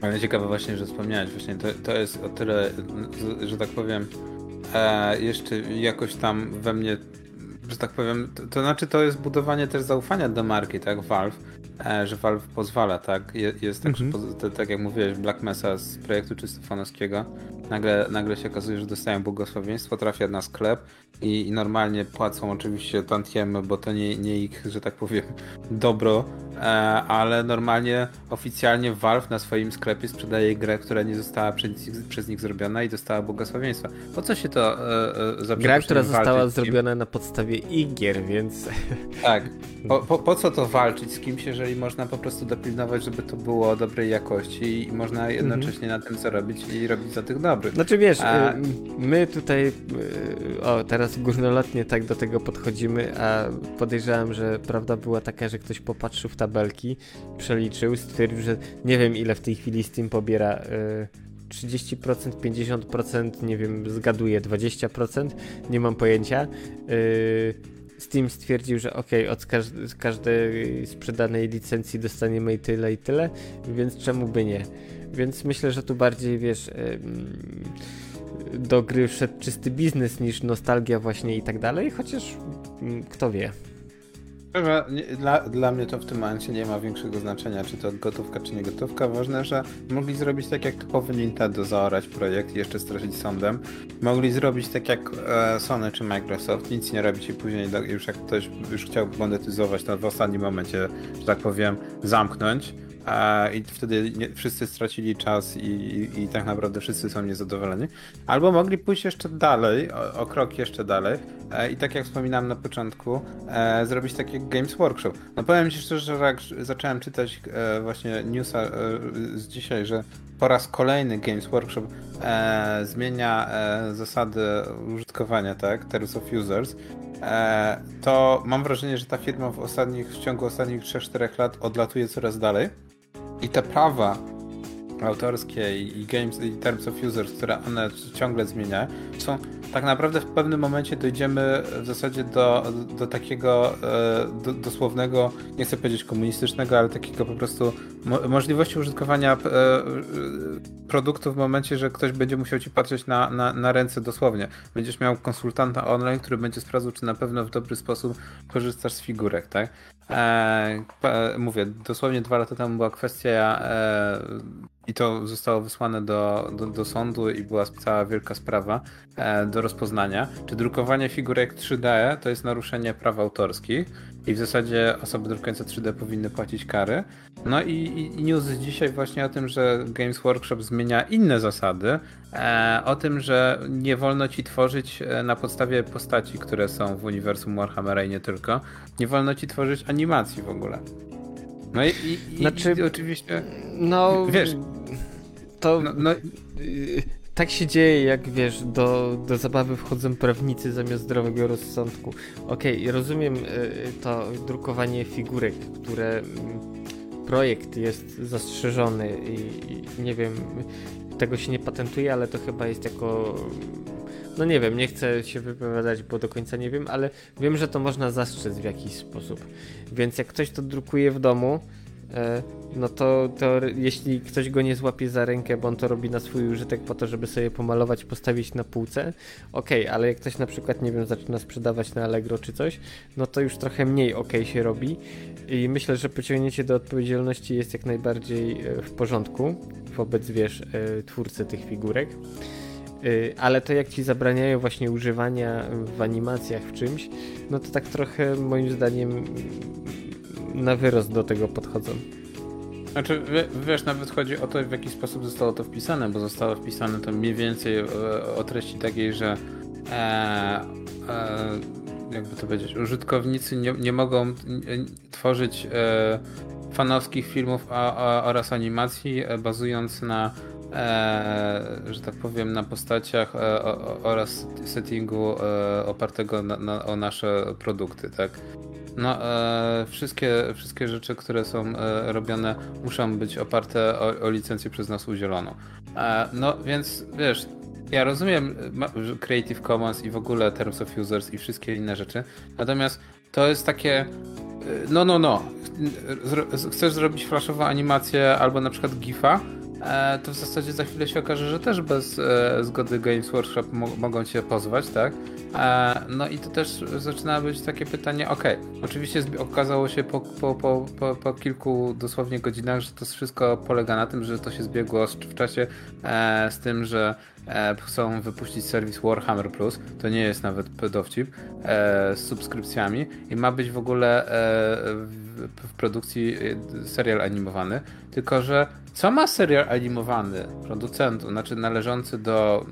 Ale ciekawe właśnie, że wspomniałeś, właśnie to, to jest o tyle, że tak powiem, e, jeszcze jakoś tam we mnie, że tak powiem, to, to, znaczy to jest budowanie też zaufania do marki, tak, Valve, e, że Valve pozwala, tak, jest, jest tak, mm -hmm. że, tak jak mówiłeś, Black Mesa z projektu Czystofanowskiego, nagle, nagle się okazuje, że dostają błogosławieństwo, trafia na sklep i, i normalnie płacą oczywiście tantiemy, bo to nie, nie ich, że tak powiem, dobro, e, ale normalnie oficjalnie Valve na swoim sklepie sprzedaje grę, która nie została przez, przez nich zrobiona i dostała błogosławieństwa. Po co się to e, e za Gra, która została zrobiona na podstawie igier, więc... Tak. Po, po, po, co to walczyć z kimś, jeżeli można po prostu dopilnować, żeby to było dobrej jakości i można jednocześnie mhm. na tym zarobić i robić za tych dobrych. Znaczy wiesz, a... Y, my tutaj, y, o teraz górnolotnie tak do tego podchodzimy, a podejrzewam, że prawda była taka, że ktoś popatrzył w tabelki, przeliczył, stwierdził, że nie wiem ile w tej chwili Steam pobiera 30%, y, 50%, nie wiem, zgaduję 20%, nie mam pojęcia. Steam stwierdził, że ok, od każdej sprzedanej licencji dostaniemy i tyle i tyle, więc czemu by nie? Więc myślę, że tu bardziej, wiesz, do gry wszedł czysty biznes niż nostalgia właśnie i tak dalej, chociaż mm, kto wie. Dla, dla mnie to w tym momencie nie ma większego znaczenia, czy to gotówka, czy nie gotówka. Ważne, że mogli zrobić tak jak typowy Nintendo, zaorać projekt i jeszcze straszyć sądem. Mogli zrobić tak jak e, Sony czy Microsoft, nic nie robić i później już jak ktoś już chciał monetyzować, to w ostatnim momencie, że tak powiem, zamknąć i wtedy nie, wszyscy stracili czas i, i, i, tak naprawdę wszyscy są niezadowoleni. Albo mogli pójść jeszcze dalej, o, o krok jeszcze dalej e, i tak jak wspominałem na początku, e, zrobić takie Games Workshop. No powiem Ci szczerze, że jak zacząłem czytać e, właśnie newsa e, z dzisiaj, że po raz kolejny Games Workshop e, zmienia e, zasady użytkowania, tak, Terms of Users, to mam wrażenie, że ta firma w, ostatnich, w ciągu ostatnich 3-4 lat odlatuje coraz dalej. I te prawa autorskie i, games, i terms of users, które one ciągle zmieniają, są tak naprawdę w pewnym momencie dojdziemy w zasadzie do, do takiego e, do, dosłownego, nie chcę powiedzieć komunistycznego, ale takiego po prostu mo możliwości użytkowania e, produktu w momencie, że ktoś będzie musiał ci patrzeć na, na, na ręce dosłownie. Będziesz miał konsultanta online, który będzie sprawdzał, czy na pewno w dobry sposób korzystasz z figurek, tak? E, mówię, dosłownie dwa lata temu była kwestia e, i to zostało wysłane do, do, do, sądu i była cała wielka sprawa e, do rozpoznania, czy drukowanie figurek 3D to jest naruszenie praw autorskich i w zasadzie osoby drukujące 3D powinny płacić kary. No i, i news dzisiaj właśnie o tym, że Games Workshop zmienia inne zasady, e, o tym, że nie wolno ci tworzyć e, na podstawie postaci, które są w uniwersum Warhammera i nie tylko, nie wolno ci tworzyć animacji w ogóle. No i, i, znaczy, i oczywiście. No. Wiesz. To. No, no, tak się dzieje, jak wiesz, do, do zabawy wchodzą prawnicy zamiast zdrowego rozsądku. Okej, okay, rozumiem y, to drukowanie figurek, które mm, projekt jest zastrzeżony i, i nie wiem, tego się nie patentuje, ale to chyba jest jako no nie wiem, nie chcę się wypowiadać, bo do końca nie wiem, ale wiem, że to można zastrzec w jakiś sposób. Więc jak ktoś to drukuje w domu, no to, to jeśli ktoś go nie złapie za rękę, bo on to robi na swój użytek po to, żeby sobie pomalować, postawić na półce, okej, okay, ale jak ktoś na przykład, nie wiem, zaczyna sprzedawać na Allegro czy coś, no to już trochę mniej ok się robi i myślę, że pociągnięcie do odpowiedzialności jest jak najbardziej e, w porządku wobec, wiesz, e, twórcy tych figurek. Ale to jak ci zabraniają właśnie używania w animacjach w czymś, no to tak trochę moim zdaniem na wyrost do tego podchodzą. Znaczy, wiesz, nawet chodzi o to, w jaki sposób zostało to wpisane, bo zostało wpisane to mniej więcej o, o treści takiej, że e, e, jakby to powiedzieć, użytkownicy nie, nie mogą tworzyć e, fanowskich filmów a, a, oraz animacji e, bazując na e, że tak powiem, na postaciach e, oraz settingu opartego na, na, o nasze produkty, tak? No, e, wszystkie, wszystkie rzeczy, które są e, robione, muszą być oparte o, o licencję przez nas udzieloną. E, no, więc wiesz, ja rozumiem Creative Commons i w ogóle Terms of Users i wszystkie inne rzeczy, natomiast to jest takie. E, no, no, no. Chcesz zrobić flashową animację albo na przykład GIFa, e, to w zasadzie za chwilę się okaże, że też bez e, zgody Games Workshop mogą cię pozwać, tak? E, no i to też zaczyna być takie pytanie, ok, oczywiście okazało się po, po, po, po, po kilku dosłownie godzinach, że to wszystko polega na tym, że to się zbiegło w czasie z tym, że chcą wypuścić serwis Warhammer Plus, to nie jest nawet dowcip, z subskrypcjami i ma być w ogóle w produkcji serial animowany, tylko że co ma serial animowany producentu, znaczy należący do,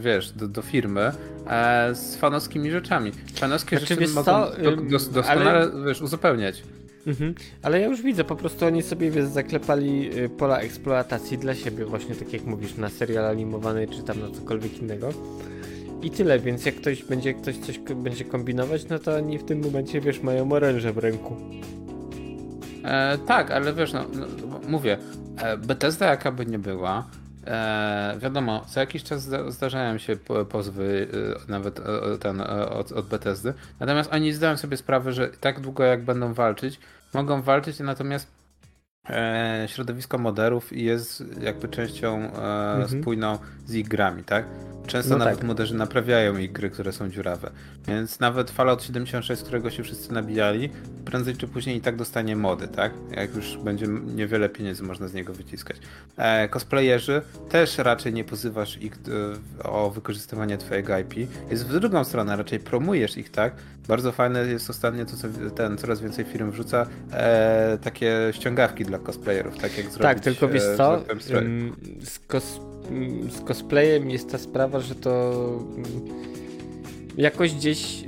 wiesz, do, do firmy, e, z fanowskimi rzeczami. Fanowskie znaczy, rzeczy mogą do, dos, doskonale, ale... wiesz, uzupełniać. Mhm. Ale ja już widzę, po prostu oni sobie wiesz, zaklepali y, pola eksploatacji dla siebie, właśnie tak jak mówisz, na serial animowany czy tam na cokolwiek innego. I tyle, więc jak ktoś będzie ktoś coś będzie kombinować, no to oni w tym momencie wiesz, mają oręże w ręku. E, tak, ale wiesz, no, no mówię, e, Bethesda jaka by nie była, E, wiadomo, co jakiś czas zdarzają się pozwy e, nawet e, ten, e, od, od Bethesdy, natomiast oni zdają sobie sprawę, że tak długo jak będą walczyć, mogą walczyć, natomiast e, środowisko moderów jest jakby częścią mhm. spójną z ich grami, tak? Często no nawet tak. moderzy naprawiają ich gry, które są dziurawe. Więc nawet Fallout 76, z którego się wszyscy nabijali, prędzej czy później i tak dostanie mody, tak? Jak już będzie niewiele pieniędzy można z niego wyciskać. E, cosplayerzy też raczej nie pozywasz ich e, o wykorzystywanie twojego IP. Jest w drugą stronę, raczej promujesz ich, tak? Bardzo fajne jest ostatnio to, co ten coraz więcej firm wrzuca e, takie ściągawki dla cosplayerów, tak jak zrobić Tak, tylko wiesz e, co? Z, kos z cosplayem jest ta sprawa, że to jakoś gdzieś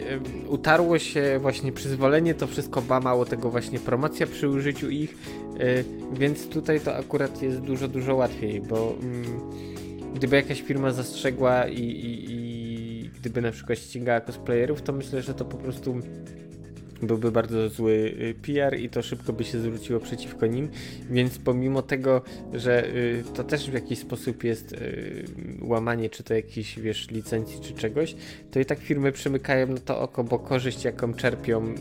utarło się właśnie przyzwolenie, to wszystko ba mało tego właśnie promocja przy użyciu ich, e, więc tutaj to akurat jest dużo, dużo łatwiej, bo mm, gdyby jakaś firma zastrzegła i, i, i gdyby na przykład ścigała cosplayerów, to myślę, że to po prostu byłby bardzo zły y, PR i to szybko by się zwróciło przeciwko nim, więc pomimo tego, że y, to też w jakiś sposób jest y, łamanie, czy to jakiejś, wiesz, licencji, czy czegoś, to i tak firmy przymykają na to oko, bo korzyść, jaką czerpią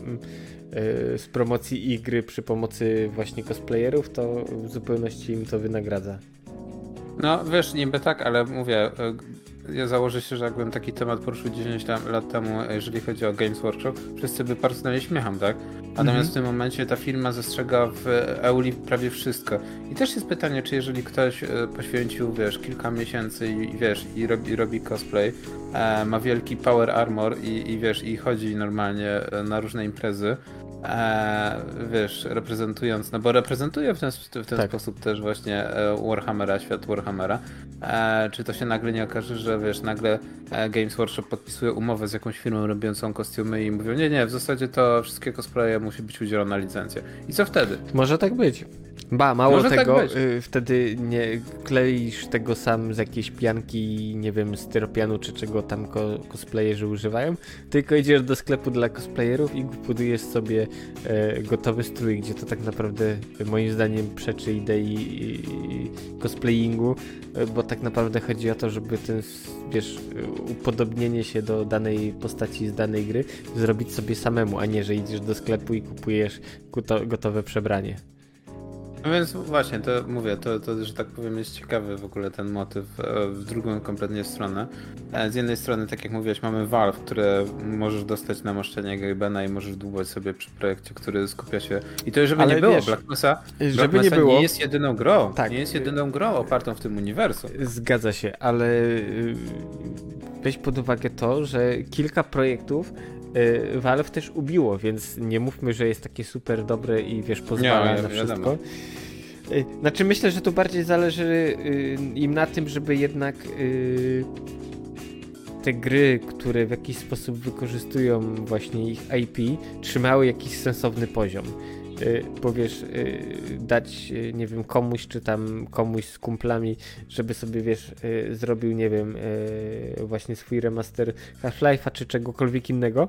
z promocji gry przy pomocy właśnie cosplayerów, to w zupełności im to wynagradza. No wiesz, niby tak, ale mówię, ja założę się, że jakbym taki temat poruszył 10 lat temu, jeżeli chodzi o Games Workshop, wszyscy by parsknęli śmiechem, tak? Natomiast mm -hmm. w tym momencie ta firma zastrzega w Euli prawie wszystko. I też jest pytanie, czy jeżeli ktoś e, poświęcił, wiesz, kilka miesięcy i, wiesz, i robi, robi cosplay, e, ma wielki power armor i, i wiesz, i chodzi normalnie e, na różne imprezy, e, wiesz, reprezentując, no bo reprezentuje w ten, w ten tak. sposób też właśnie e, Warhammera, świat Warhammera, e, czy to się nagle nie okaże, że wiesz, nagle e, Games Workshop podpisuje umowę z jakąś firmą robiącą kostiumy i mówią, nie, nie, w zasadzie to wszystkie cosplaye musi być udzielona licencja. I co wtedy? Może tak być. Ba, mało Może tak tego, tak y, wtedy nie kleisz tego sam z jakiejś pianki, nie wiem, styropianu czy czego tam ko cosplayerzy używają, tylko idziesz do sklepu dla cosplayerów i budujesz sobie gotowy strój, gdzie to tak naprawdę moim zdaniem przeczy idei cosplayingu, e, bo tak naprawdę chodzi o to, żeby ten, wiesz, upodobnienie się do danej postaci z danej gry zrobić sobie samemu, a nie, że idziesz do sklepu i kupujesz gotowe przebranie. No więc właśnie, to mówię, to, to, że tak powiem, jest ciekawy w ogóle ten motyw e, w drugą kompletnie stronę. E, z jednej strony, tak jak mówiłeś, mamy Valve, które możesz dostać namaszczenie Gabena i możesz dłubać sobie przy projekcie, który skupia się... I to żeby Ale nie było, wiesz, Black Mesa, żeby Black nie Mesa było- nie jest jedyną grą. Tak. Nie jest jedyną grą opartą w tym uniwersum. Zgadza się, ale y, weź pod uwagę to, że kilka projektów Valve też ubiło, więc nie mówmy, że jest takie super dobre i wiesz, pozwala Nie, na wiadomo. wszystko. Y, Znaczy myślę, że tu bardziej zależy y, im na tym, żeby jednak y, te gry, które w jakiś sposób wykorzystują właśnie ich IP, trzymały jakiś sensowny poziom. Y, Bo wiesz, y, dać, y, nie wiem, komuś, czy tam komuś z kumplami, żeby sobie, wiesz, zrobił, nie wiem, właśnie swój remaster Half-Life'a, czy czegokolwiek innego,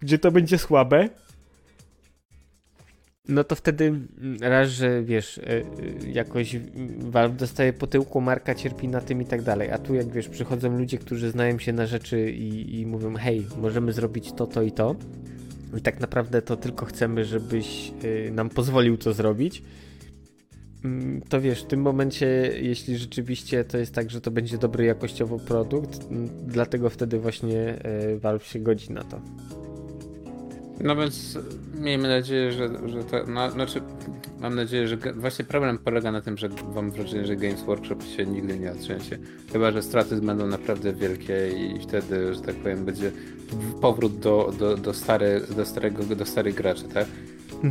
gdzie to będzie słabe, no to wtedy raz, że wiesz, jakoś Valve dostaje po tyłku, marka cierpi na tym i tak dalej, a tu jak wiesz, przychodzą ludzie, którzy znają się na rzeczy i, i mówią, hej, możemy zrobić to, to i to i tak naprawdę to tylko chcemy, żebyś y, nam pozwolił to zrobić, mm, to wiesz, w tym momencie, jeśli rzeczywiście to jest tak, że to będzie dobry jakościowo produkt, mm, dlatego wtedy właśnie y, Valve się godzi na to. No więc miejmy nadzieję, że, że to, no, znaczy mam nadzieję, że właśnie problem polega na tym, że mam wrażenie, że Games Workshop się nigdy nie otrzęsie. Chyba, że straty będą naprawdę wielkie i wtedy, że tak powiem, będzie powrót do, do, do, stary, do starego, do starych graczy, tak?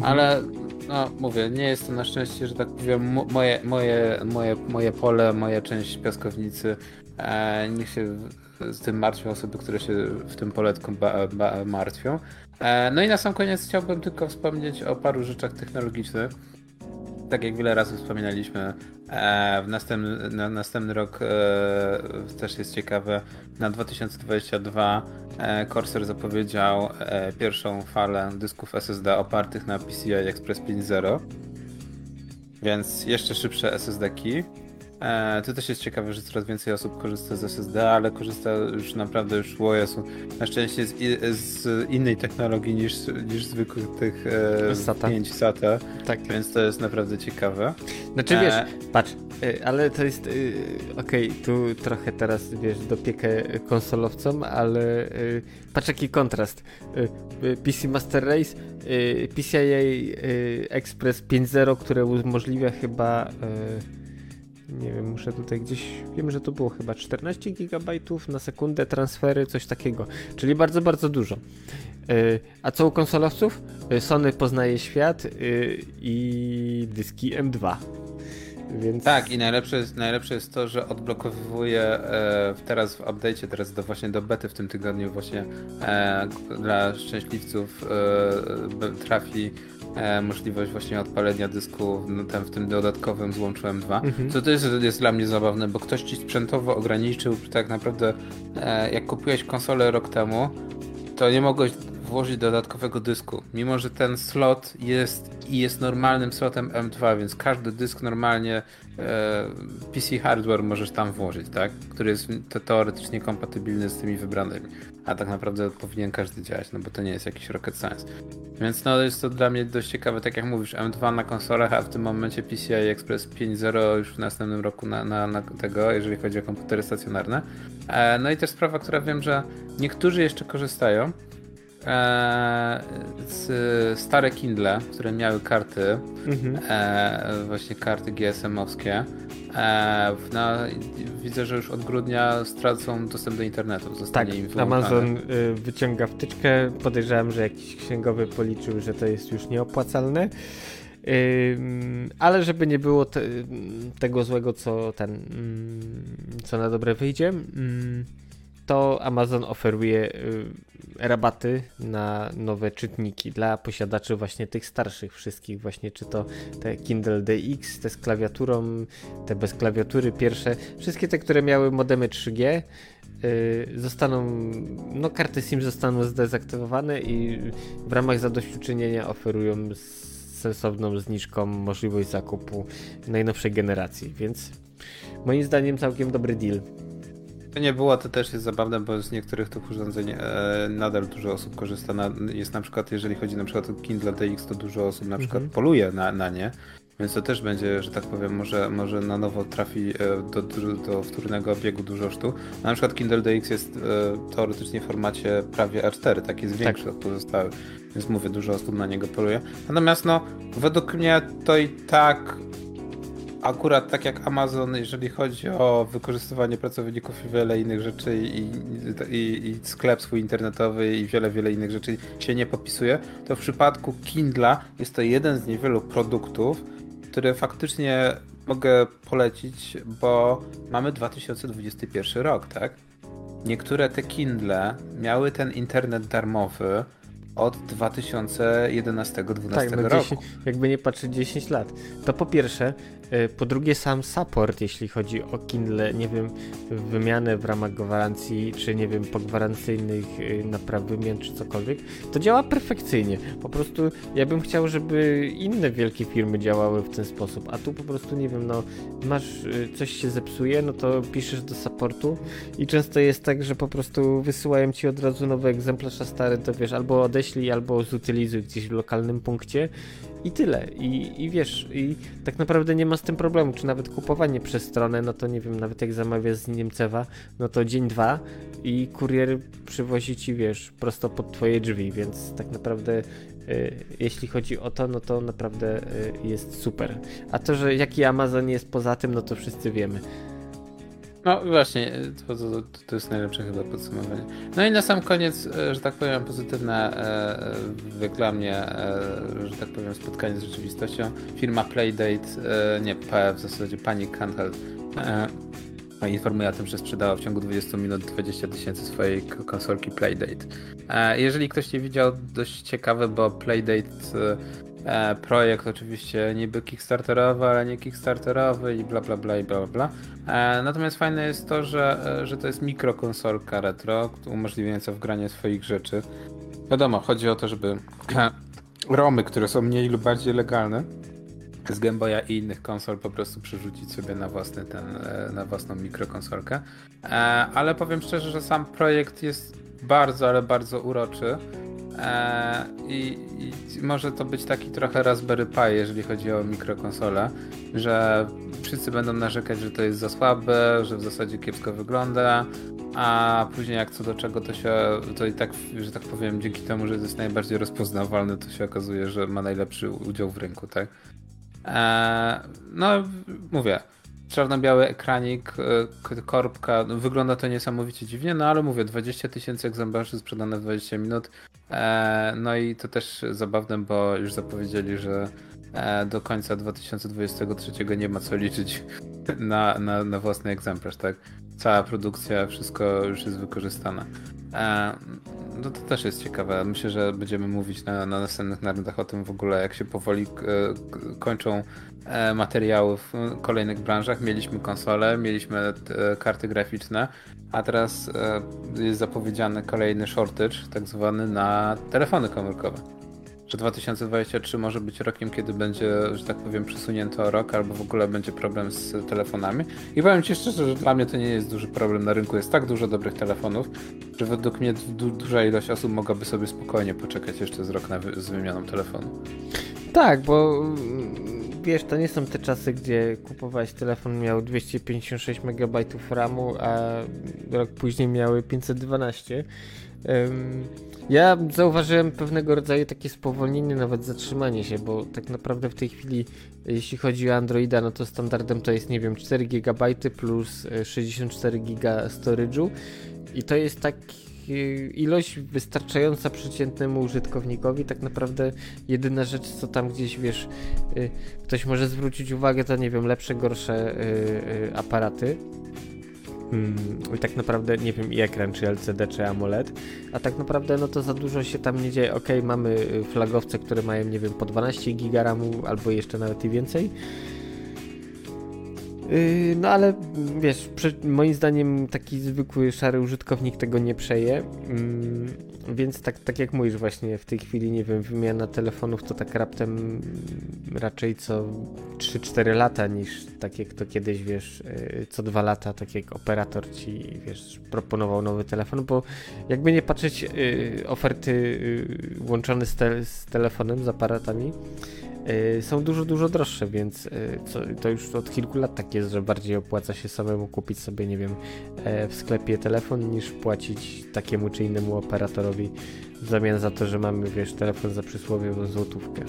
Ale no mówię, nie jest to na szczęście, że tak powiem, mo- moje, moje, moje, moje pole, moja część piaskownicy. E, niech się z tym martwią osoby, które się w tym poletku martwią. E, no i na sam koniec chciałbym tylko wspomnieć o paru rzeczach technologicznych. Tak jak wiele razy wspominaliśmy, e, w następny, na, następny rok e, też jest ciekawe. Na 2022 e, Corsair zapowiedział pierwszą falę dysków SSD opartych na PCI Express 5.0, więc jeszcze szybsze SSD-ki. E, to też jest ciekawe, że coraz więcej osób korzysta z SSD, ale korzysta już naprawdę już o Jezu, na szczęście z, z innej technologii niż, niż zwykłych tych e, SATA. 5 SATA, Tak. więc to jest naprawdę ciekawe. Znaczy wiesz, E, patrz, ale to jest, y, okej, tu trochę teraz, wiesz, dopiekę konsolowcom, ale patrz jaki kontrast. PC Master Race, PCIe Express 5.0, które umożliwia chyba, nie wiem, muszę tutaj gdzieś, wiem, że to było chyba 14 GB na sekundę transfery, coś takiego, czyli bardzo, bardzo dużo. Y, A co u konsolowców? Y, Sony poznaje świat y, i dyski M2. Więc Tak, i najlepsze jest, najlepsze jest to, że odblokowuje e, teraz w update'cie, teraz do, właśnie do bety w tym tygodniu właśnie e, dla szczęśliwców e, trafi e, możliwość właśnie odpalenia dysku no, tam w tym dodatkowym złączu M2. Mhm. Co to jest, jest dla mnie zabawne, bo ktoś ci sprzętowo ograniczył tak naprawdę e, jak kupiłeś konsolę rok temu, to nie mogłeś włożyć dodatkowego dysku, mimo że ten slot jest i jest normalnym slotem M2, więc każdy dysk normalnie e, PC hardware możesz tam włożyć, tak? Który jest te, teoretycznie kompatybilny z tymi wybranymi. A tak naprawdę powinien każdy działać, no bo to nie jest jakiś rocket science. Więc no jest to dla mnie dość ciekawe, tak jak mówisz, M2 na konsolach, a w tym momencie PCI Express 5.0 już w następnym roku na, na, na tego, jeżeli chodzi o komputery stacjonarne. E, no i też sprawa, która wiem, że niektórzy jeszcze korzystają, e, z stare Kindle, które miały karty, Mhm. e, właśnie karty GSM-owskie. E, na, widzę, że już od grudnia stracą dostęp do internetu. Tak, Zostanie im wyłączony. Amazon y, wyciąga wtyczkę. Podejrzewam, że jakiś księgowy policzył, że to jest już nieopłacalne. Ale żeby nie było te, tego złego, co ten, ym, co na dobre wyjdzie, ym, to Amazon oferuje y, rabaty na nowe czytniki dla posiadaczy właśnie tych starszych wszystkich, właśnie czy to te Kindle DX, te z klawiaturą, te bez klawiatury pierwsze, wszystkie te, które miały modemy 3G, y, zostaną, no karty SIM zostaną zdezaktywowane i w ramach zadośćuczynienia oferują sensowną zniżką możliwość zakupu najnowszej generacji, więc moim zdaniem całkiem dobry deal. To nie było, to też jest zabawne, bo z niektórych tych urządzeń e, nadal dużo osób korzysta. Na, jest na przykład, jeżeli chodzi na przykład o Kindle DX, to dużo osób na przykład Mhm. poluje na, na nie. Więc to też będzie, że tak powiem, może, może na nowo trafi e, do, do, do wtórnego obiegu dużo sztuk. Na przykład Kindle DX jest e, teoretycznie w formacie prawie A4, tak jest większy tak. od pozostałych, więc mówię, dużo osób na niego poluje. Natomiast no, według mnie to i tak akurat tak jak Amazon, jeżeli chodzi o wykorzystywanie pracowników i wiele innych rzeczy i, i, i, sklep swój internetowy i wiele, wiele innych rzeczy się nie popisuje, to w przypadku Kindla jest to jeden z niewielu produktów, które faktycznie mogę polecić, bo mamy 2021 rok, tak? Niektóre te Kindle miały ten internet darmowy od 2011-2012 tak, no roku. 10, jakby nie patrzeć 10 lat. To po pierwsze, po drugie, sam support, jeśli chodzi o Kindle, nie wiem, wymianę w ramach gwarancji, czy nie wiem, pogwarancyjnych e, napraw wymian, czy cokolwiek, to działa perfekcyjnie. Po prostu ja bym chciał, żeby inne wielkie firmy działały w ten sposób, a tu po prostu, nie wiem, no, masz, e, coś się zepsuje, no to piszesz do supportu i często jest tak, że po prostu wysyłają ci od razu nowy egzemplarz, a stary to wiesz, albo odeślij, albo zutylizuj gdzieś w lokalnym punkcie i tyle. I, I wiesz, i tak naprawdę nie ma z tym problemu, czy nawet kupowanie przez stronę, no to nie wiem, nawet jak zamawiasz z Niemcewa, no to dzień, dwa i kurier przywozi ci, wiesz, prosto pod twoje drzwi, więc tak naprawdę y, jeśli chodzi o to, no to naprawdę y, jest super. A to, że jaki Amazon jest poza tym, no to wszyscy wiemy. No właśnie, to, to, to, jest najlepsze chyba podsumowanie. No i na sam koniec, e, że tak powiem, pozytywne e, dla mnie, e, że tak powiem, spotkanie z rzeczywistością. Firma Playdate, e, nie, w zasadzie Panic Handheld e, informuje o tym, że sprzedała w ciągu 20 minut 20 tysięcy swojej konsolki Playdate. E, jeżeli ktoś nie widział, dość ciekawe, bo Playdate E, projekt oczywiście niby kickstarterowy, ale nie kickstarterowy i bla bla bla i bla bla. E, natomiast fajne jest to, że, e, że to jest mikrokonsolka retro, umożliwiająca wgranie swoich rzeczy. Wiadomo, chodzi o to, żeby romy, które są mniej lub bardziej legalne, z Game Boya i innych konsol po prostu przerzucić sobie na, własny ten, na własną mikrokonsolkę. Ale powiem szczerze, że sam projekt jest bardzo, ale bardzo uroczy. E, I, I, może to być taki trochę Raspberry Pi, jeżeli chodzi o mikrokonsolę, że wszyscy będą narzekać, że to jest za słabe, że w zasadzie kiepsko wygląda, a później jak co do czego to się, to i tak, że tak powiem, dzięki temu, że jest najbardziej rozpoznawalny, to się okazuje, że ma najlepszy udział w rynku, tak? Eee, no, mówię, czarno-biały ekranik, e, korbka, no, wygląda to niesamowicie dziwnie, no ale mówię, 20 tysięcy egzemplarzy sprzedane w 20 minut, e, no i to też zabawne, bo już zapowiedzieli, że e, do końca 2023 nie ma co liczyć na, na, na własny egzemplarz, tak? Cała produkcja, wszystko już jest wykorzystane. No to też jest ciekawe. Myślę, że będziemy mówić na, na następnych narodach o tym w ogóle, jak się powoli kończą E, materiały w kolejnych branżach. Mieliśmy konsole, mieliśmy e, karty graficzne, a teraz e, jest zapowiedziany kolejny shortage, tak zwany na telefony komórkowe. Że 2023 może być rokiem, kiedy będzie, że tak powiem, przesunięto rok, albo w ogóle będzie problem z telefonami. I powiem Ci szczerze, że dla mnie to nie jest duży problem. Na rynku jest tak dużo dobrych telefonów, że według mnie du duża ilość osób mogłaby sobie spokojnie poczekać jeszcze z rok na z wymianą telefonu. Tak, bo wiesz, to nie są te czasy, gdzie kupowałeś telefon, miał 256 MB RAMu, a rok później miały 512. Ja zauważyłem pewnego rodzaju takie spowolnienie, nawet zatrzymanie się, bo tak naprawdę w tej chwili, jeśli chodzi o Androida, no to standardem to jest, nie wiem, 4 GB plus 64 GB storage'u i to jest taki Y, ilość wystarczająca przeciętnemu użytkownikowi. Tak naprawdę jedyna rzecz, co tam gdzieś wiesz, y, ktoś może zwrócić uwagę, to nie wiem, lepsze, gorsze y, aparaty. Hmm, I tak naprawdę nie wiem i ekran, czy LCD, czy AMOLED, a tak naprawdę no to za dużo się tam nie dzieje. Ok, mamy flagowce, które mają nie wiem po 12 GB albo jeszcze nawet i więcej no ale wiesz, moim zdaniem taki zwykły szary użytkownik tego nie przeje. Yy, więc tak, tak jak mówisz właśnie w tej chwili, nie wiem, wymiana telefonów to tak raptem raczej co 3-4 lata niż tak jak to kiedyś, wiesz, yy, co 2 lata, tak jak operator ci, wiesz, proponował nowy telefon, bo jakby nie patrzeć oferty łączone z, te z telefonem, z aparatami, są dużo, dużo droższe, więc y, co, to już od kilku lat tak jest, że bardziej opłaca się samemu kupić sobie, nie wiem, e, w sklepie telefon, niż płacić takiemu czy innemu operatorowi w zamian za to, że mamy, wiesz, telefon za przysłowiową złotówkę.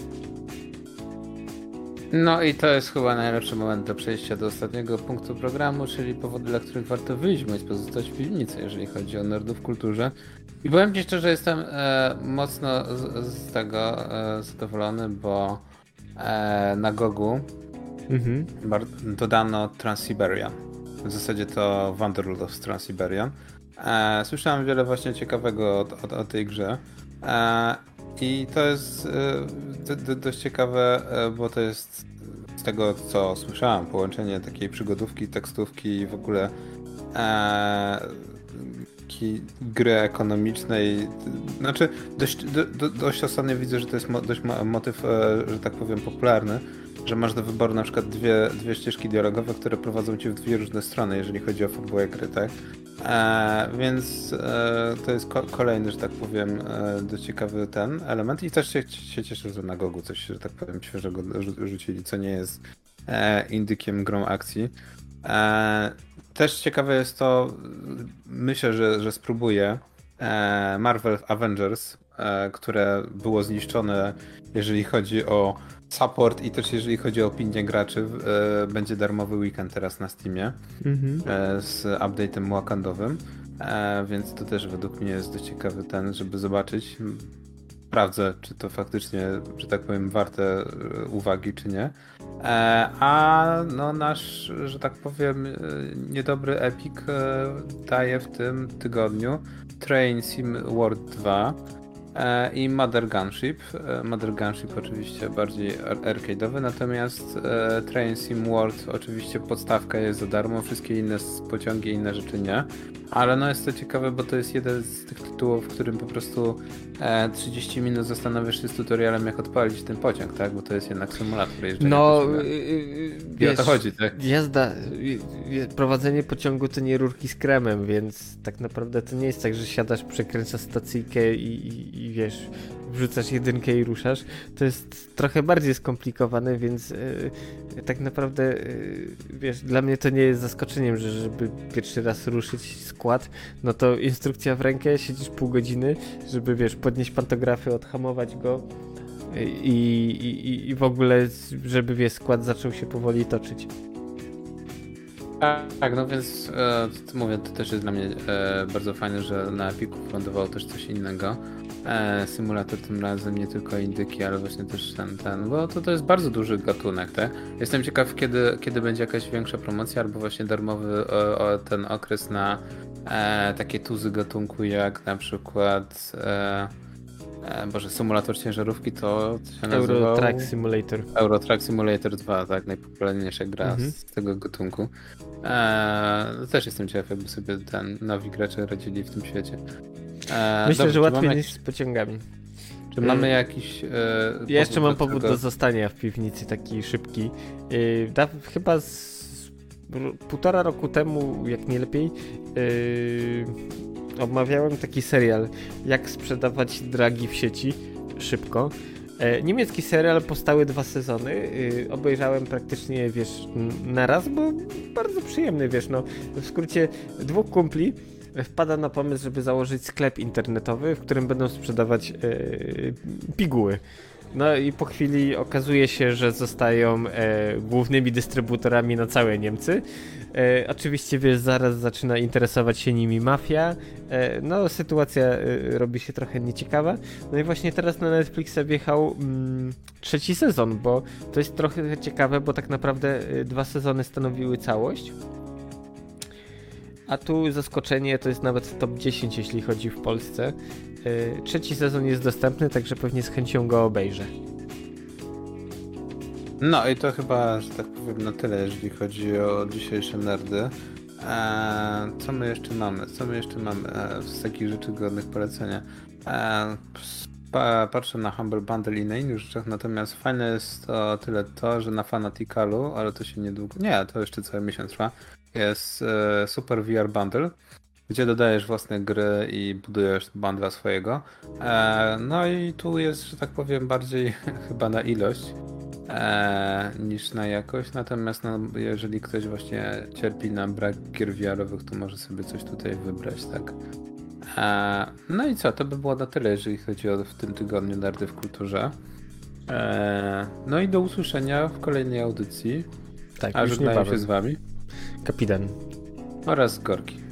No i to jest chyba najlepszy moment do przejścia do ostatniego punktu programu, czyli powody, dla których warto wyjść bądź pozostać w piwnicy, jeżeli chodzi o nerdów w kulturze. I powiem Ci szczerze, jestem e, mocno z, z tego e, zadowolony, bo na Gogu mhm. dodano Transsiberian. W zasadzie to Wanderlust of. E, słyszałem wiele właśnie ciekawego o, o, o tej grze. E, I to jest e, dość ciekawe, e, bo to jest z tego co słyszałem, połączenie takiej przygodówki, tekstówki i w ogóle e, gry ekonomicznej. Znaczy, dość, do, do, dość ostatnio widzę, że to jest mo, dość motyw, e, że tak powiem, popularny, że masz do wyboru na przykład dwie, dwie ścieżki dialogowe, które prowadzą cię w dwie różne strony, jeżeli chodzi o fabułę gry, tak? E, więc e, to jest ko kolejny, że tak powiem, e, ciekawy ten element i też się, się cieszę, że na Gogu coś, że tak powiem, świeżego rzucili, co nie jest e, indykiem grą akcji. Też ciekawe jest to, myślę, że, że spróbuję e, Marvel Avengers, e, które było zniszczone, jeżeli chodzi o support i też jeżeli chodzi o opinię graczy. E, będzie darmowy weekend teraz na Steamie mhm. z update'em wakandowym, więc to też według mnie jest dość ciekawy ten, żeby zobaczyć. Sprawdzę, czy to faktycznie, że tak powiem, warte uwagi, czy nie. E, a no nasz, że tak powiem, e, niedobry Epic e, daje w tym tygodniu Train Sim World 2 i Mother Gunship. Mother Gunship oczywiście bardziej arcade'owy, natomiast Train Sim World oczywiście podstawka jest za darmo, wszystkie inne pociągi, inne rzeczy nie. Ale no jest to ciekawe, bo to jest jeden z tych tytułów, w którym po prostu e, 30 minut zastanawiasz się z tutorialem, jak odpalić ten pociąg, tak? Bo to jest jednak symulator jeżdżenia. No, yy, I o to chodzi, tak? Jazda, y, prowadzenie pociągu to nie rurki z kremem, więc tak naprawdę to nie jest tak, że siadasz, przekręcasz stacyjkę i, i, i wiesz, wrzucasz jedynkę i ruszasz. To jest trochę bardziej skomplikowane, więc yy, tak naprawdę, yy, wiesz, dla mnie to nie jest zaskoczeniem, że żeby pierwszy raz ruszyć skład, no to instrukcja w rękę, siedzisz pół godziny, żeby wiesz, podnieść pantografy, odhamować go i, i, i w ogóle, żeby wiesz, skład zaczął się powoli toczyć. Tak, no więc e, mówię, to też jest dla mnie e, bardzo fajne, że na Epiku lądowało też coś innego. E, symulator tym razem nie tylko indyki, ale właśnie też ten, ten, bo to, to jest bardzo duży gatunek, tak? Jestem ciekaw, kiedy, kiedy będzie jakaś większa promocja, albo właśnie darmowy o, o ten okres na e, takie tuzy gatunku, jak na przykład e, e Boże, symulator ciężarówki to się nazywał... Euro Truck Simulator. Euro Truck Simulator 2, tak, najpopularniejsza gra mhm. z tego gatunku. E, też jestem ciekaw, jakby sobie ten nowi gracze radzili w tym świecie. E, Myślę, dobrze, że łatwiej niż z pociągami. Czy mamy jakiś. E, ja jeszcze mam powód do zostania w piwnicy, taki szybki. E, da, chyba z półtora roku temu, jak nie lepiej, e, omawiałem taki serial, jak sprzedawać dragi w sieci szybko. E, niemiecki serial powstały dwa sezony. E, obejrzałem praktycznie, wiesz, na raz, bo bardzo przyjemny, wiesz, no. W skrócie dwóch kumpli wpada na pomysł, żeby założyć sklep internetowy, w którym będą sprzedawać yy, piguły. No i po chwili okazuje się, że zostają e, głównymi dystrybutorami na całe Niemcy. E, oczywiście, wiesz, zaraz zaczyna interesować się nimi mafia. E, no, sytuacja e, robi się trochę nieciekawa. No i właśnie teraz na Netflixa wjechał mm, trzeci sezon, bo to jest trochę ciekawe, bo tak naprawdę e, dwa sezony stanowiły całość. A tu zaskoczenie to jest nawet top 10, jeśli chodzi w Polsce. E, trzeci sezon jest dostępny, także pewnie z chęcią go obejrzę. No i to chyba, że tak powiem, na tyle, jeżeli chodzi o dzisiejsze nerdy. Eee, co my jeszcze mamy? Co my jeszcze mamy eee, z takich rzeczy godnych polecenia? Eee, patrzę na Humble Bundle i na innych rzeczach, natomiast fajne jest to tyle to, że na Fanaticalu, ale to się niedługo... Nie, to jeszcze cały miesiąc trwa jest e, Super VR Bundle, gdzie dodajesz własne gry i budujesz bundla swojego. E, no i tu jest, że tak powiem, bardziej chyba na ilość. e, niż na jakość. Natomiast no, jeżeli ktoś właśnie cierpi na brak gier VR-owych, to może sobie coś tutaj wybrać, tak. No i co, to by było na tyle, jeżeli chodzi o w tym tygodniu Nardy w kulturze. No i do usłyszenia w kolejnej audycji. Tak, A już niebawem. się z wami Kapitan. oraz Gorki.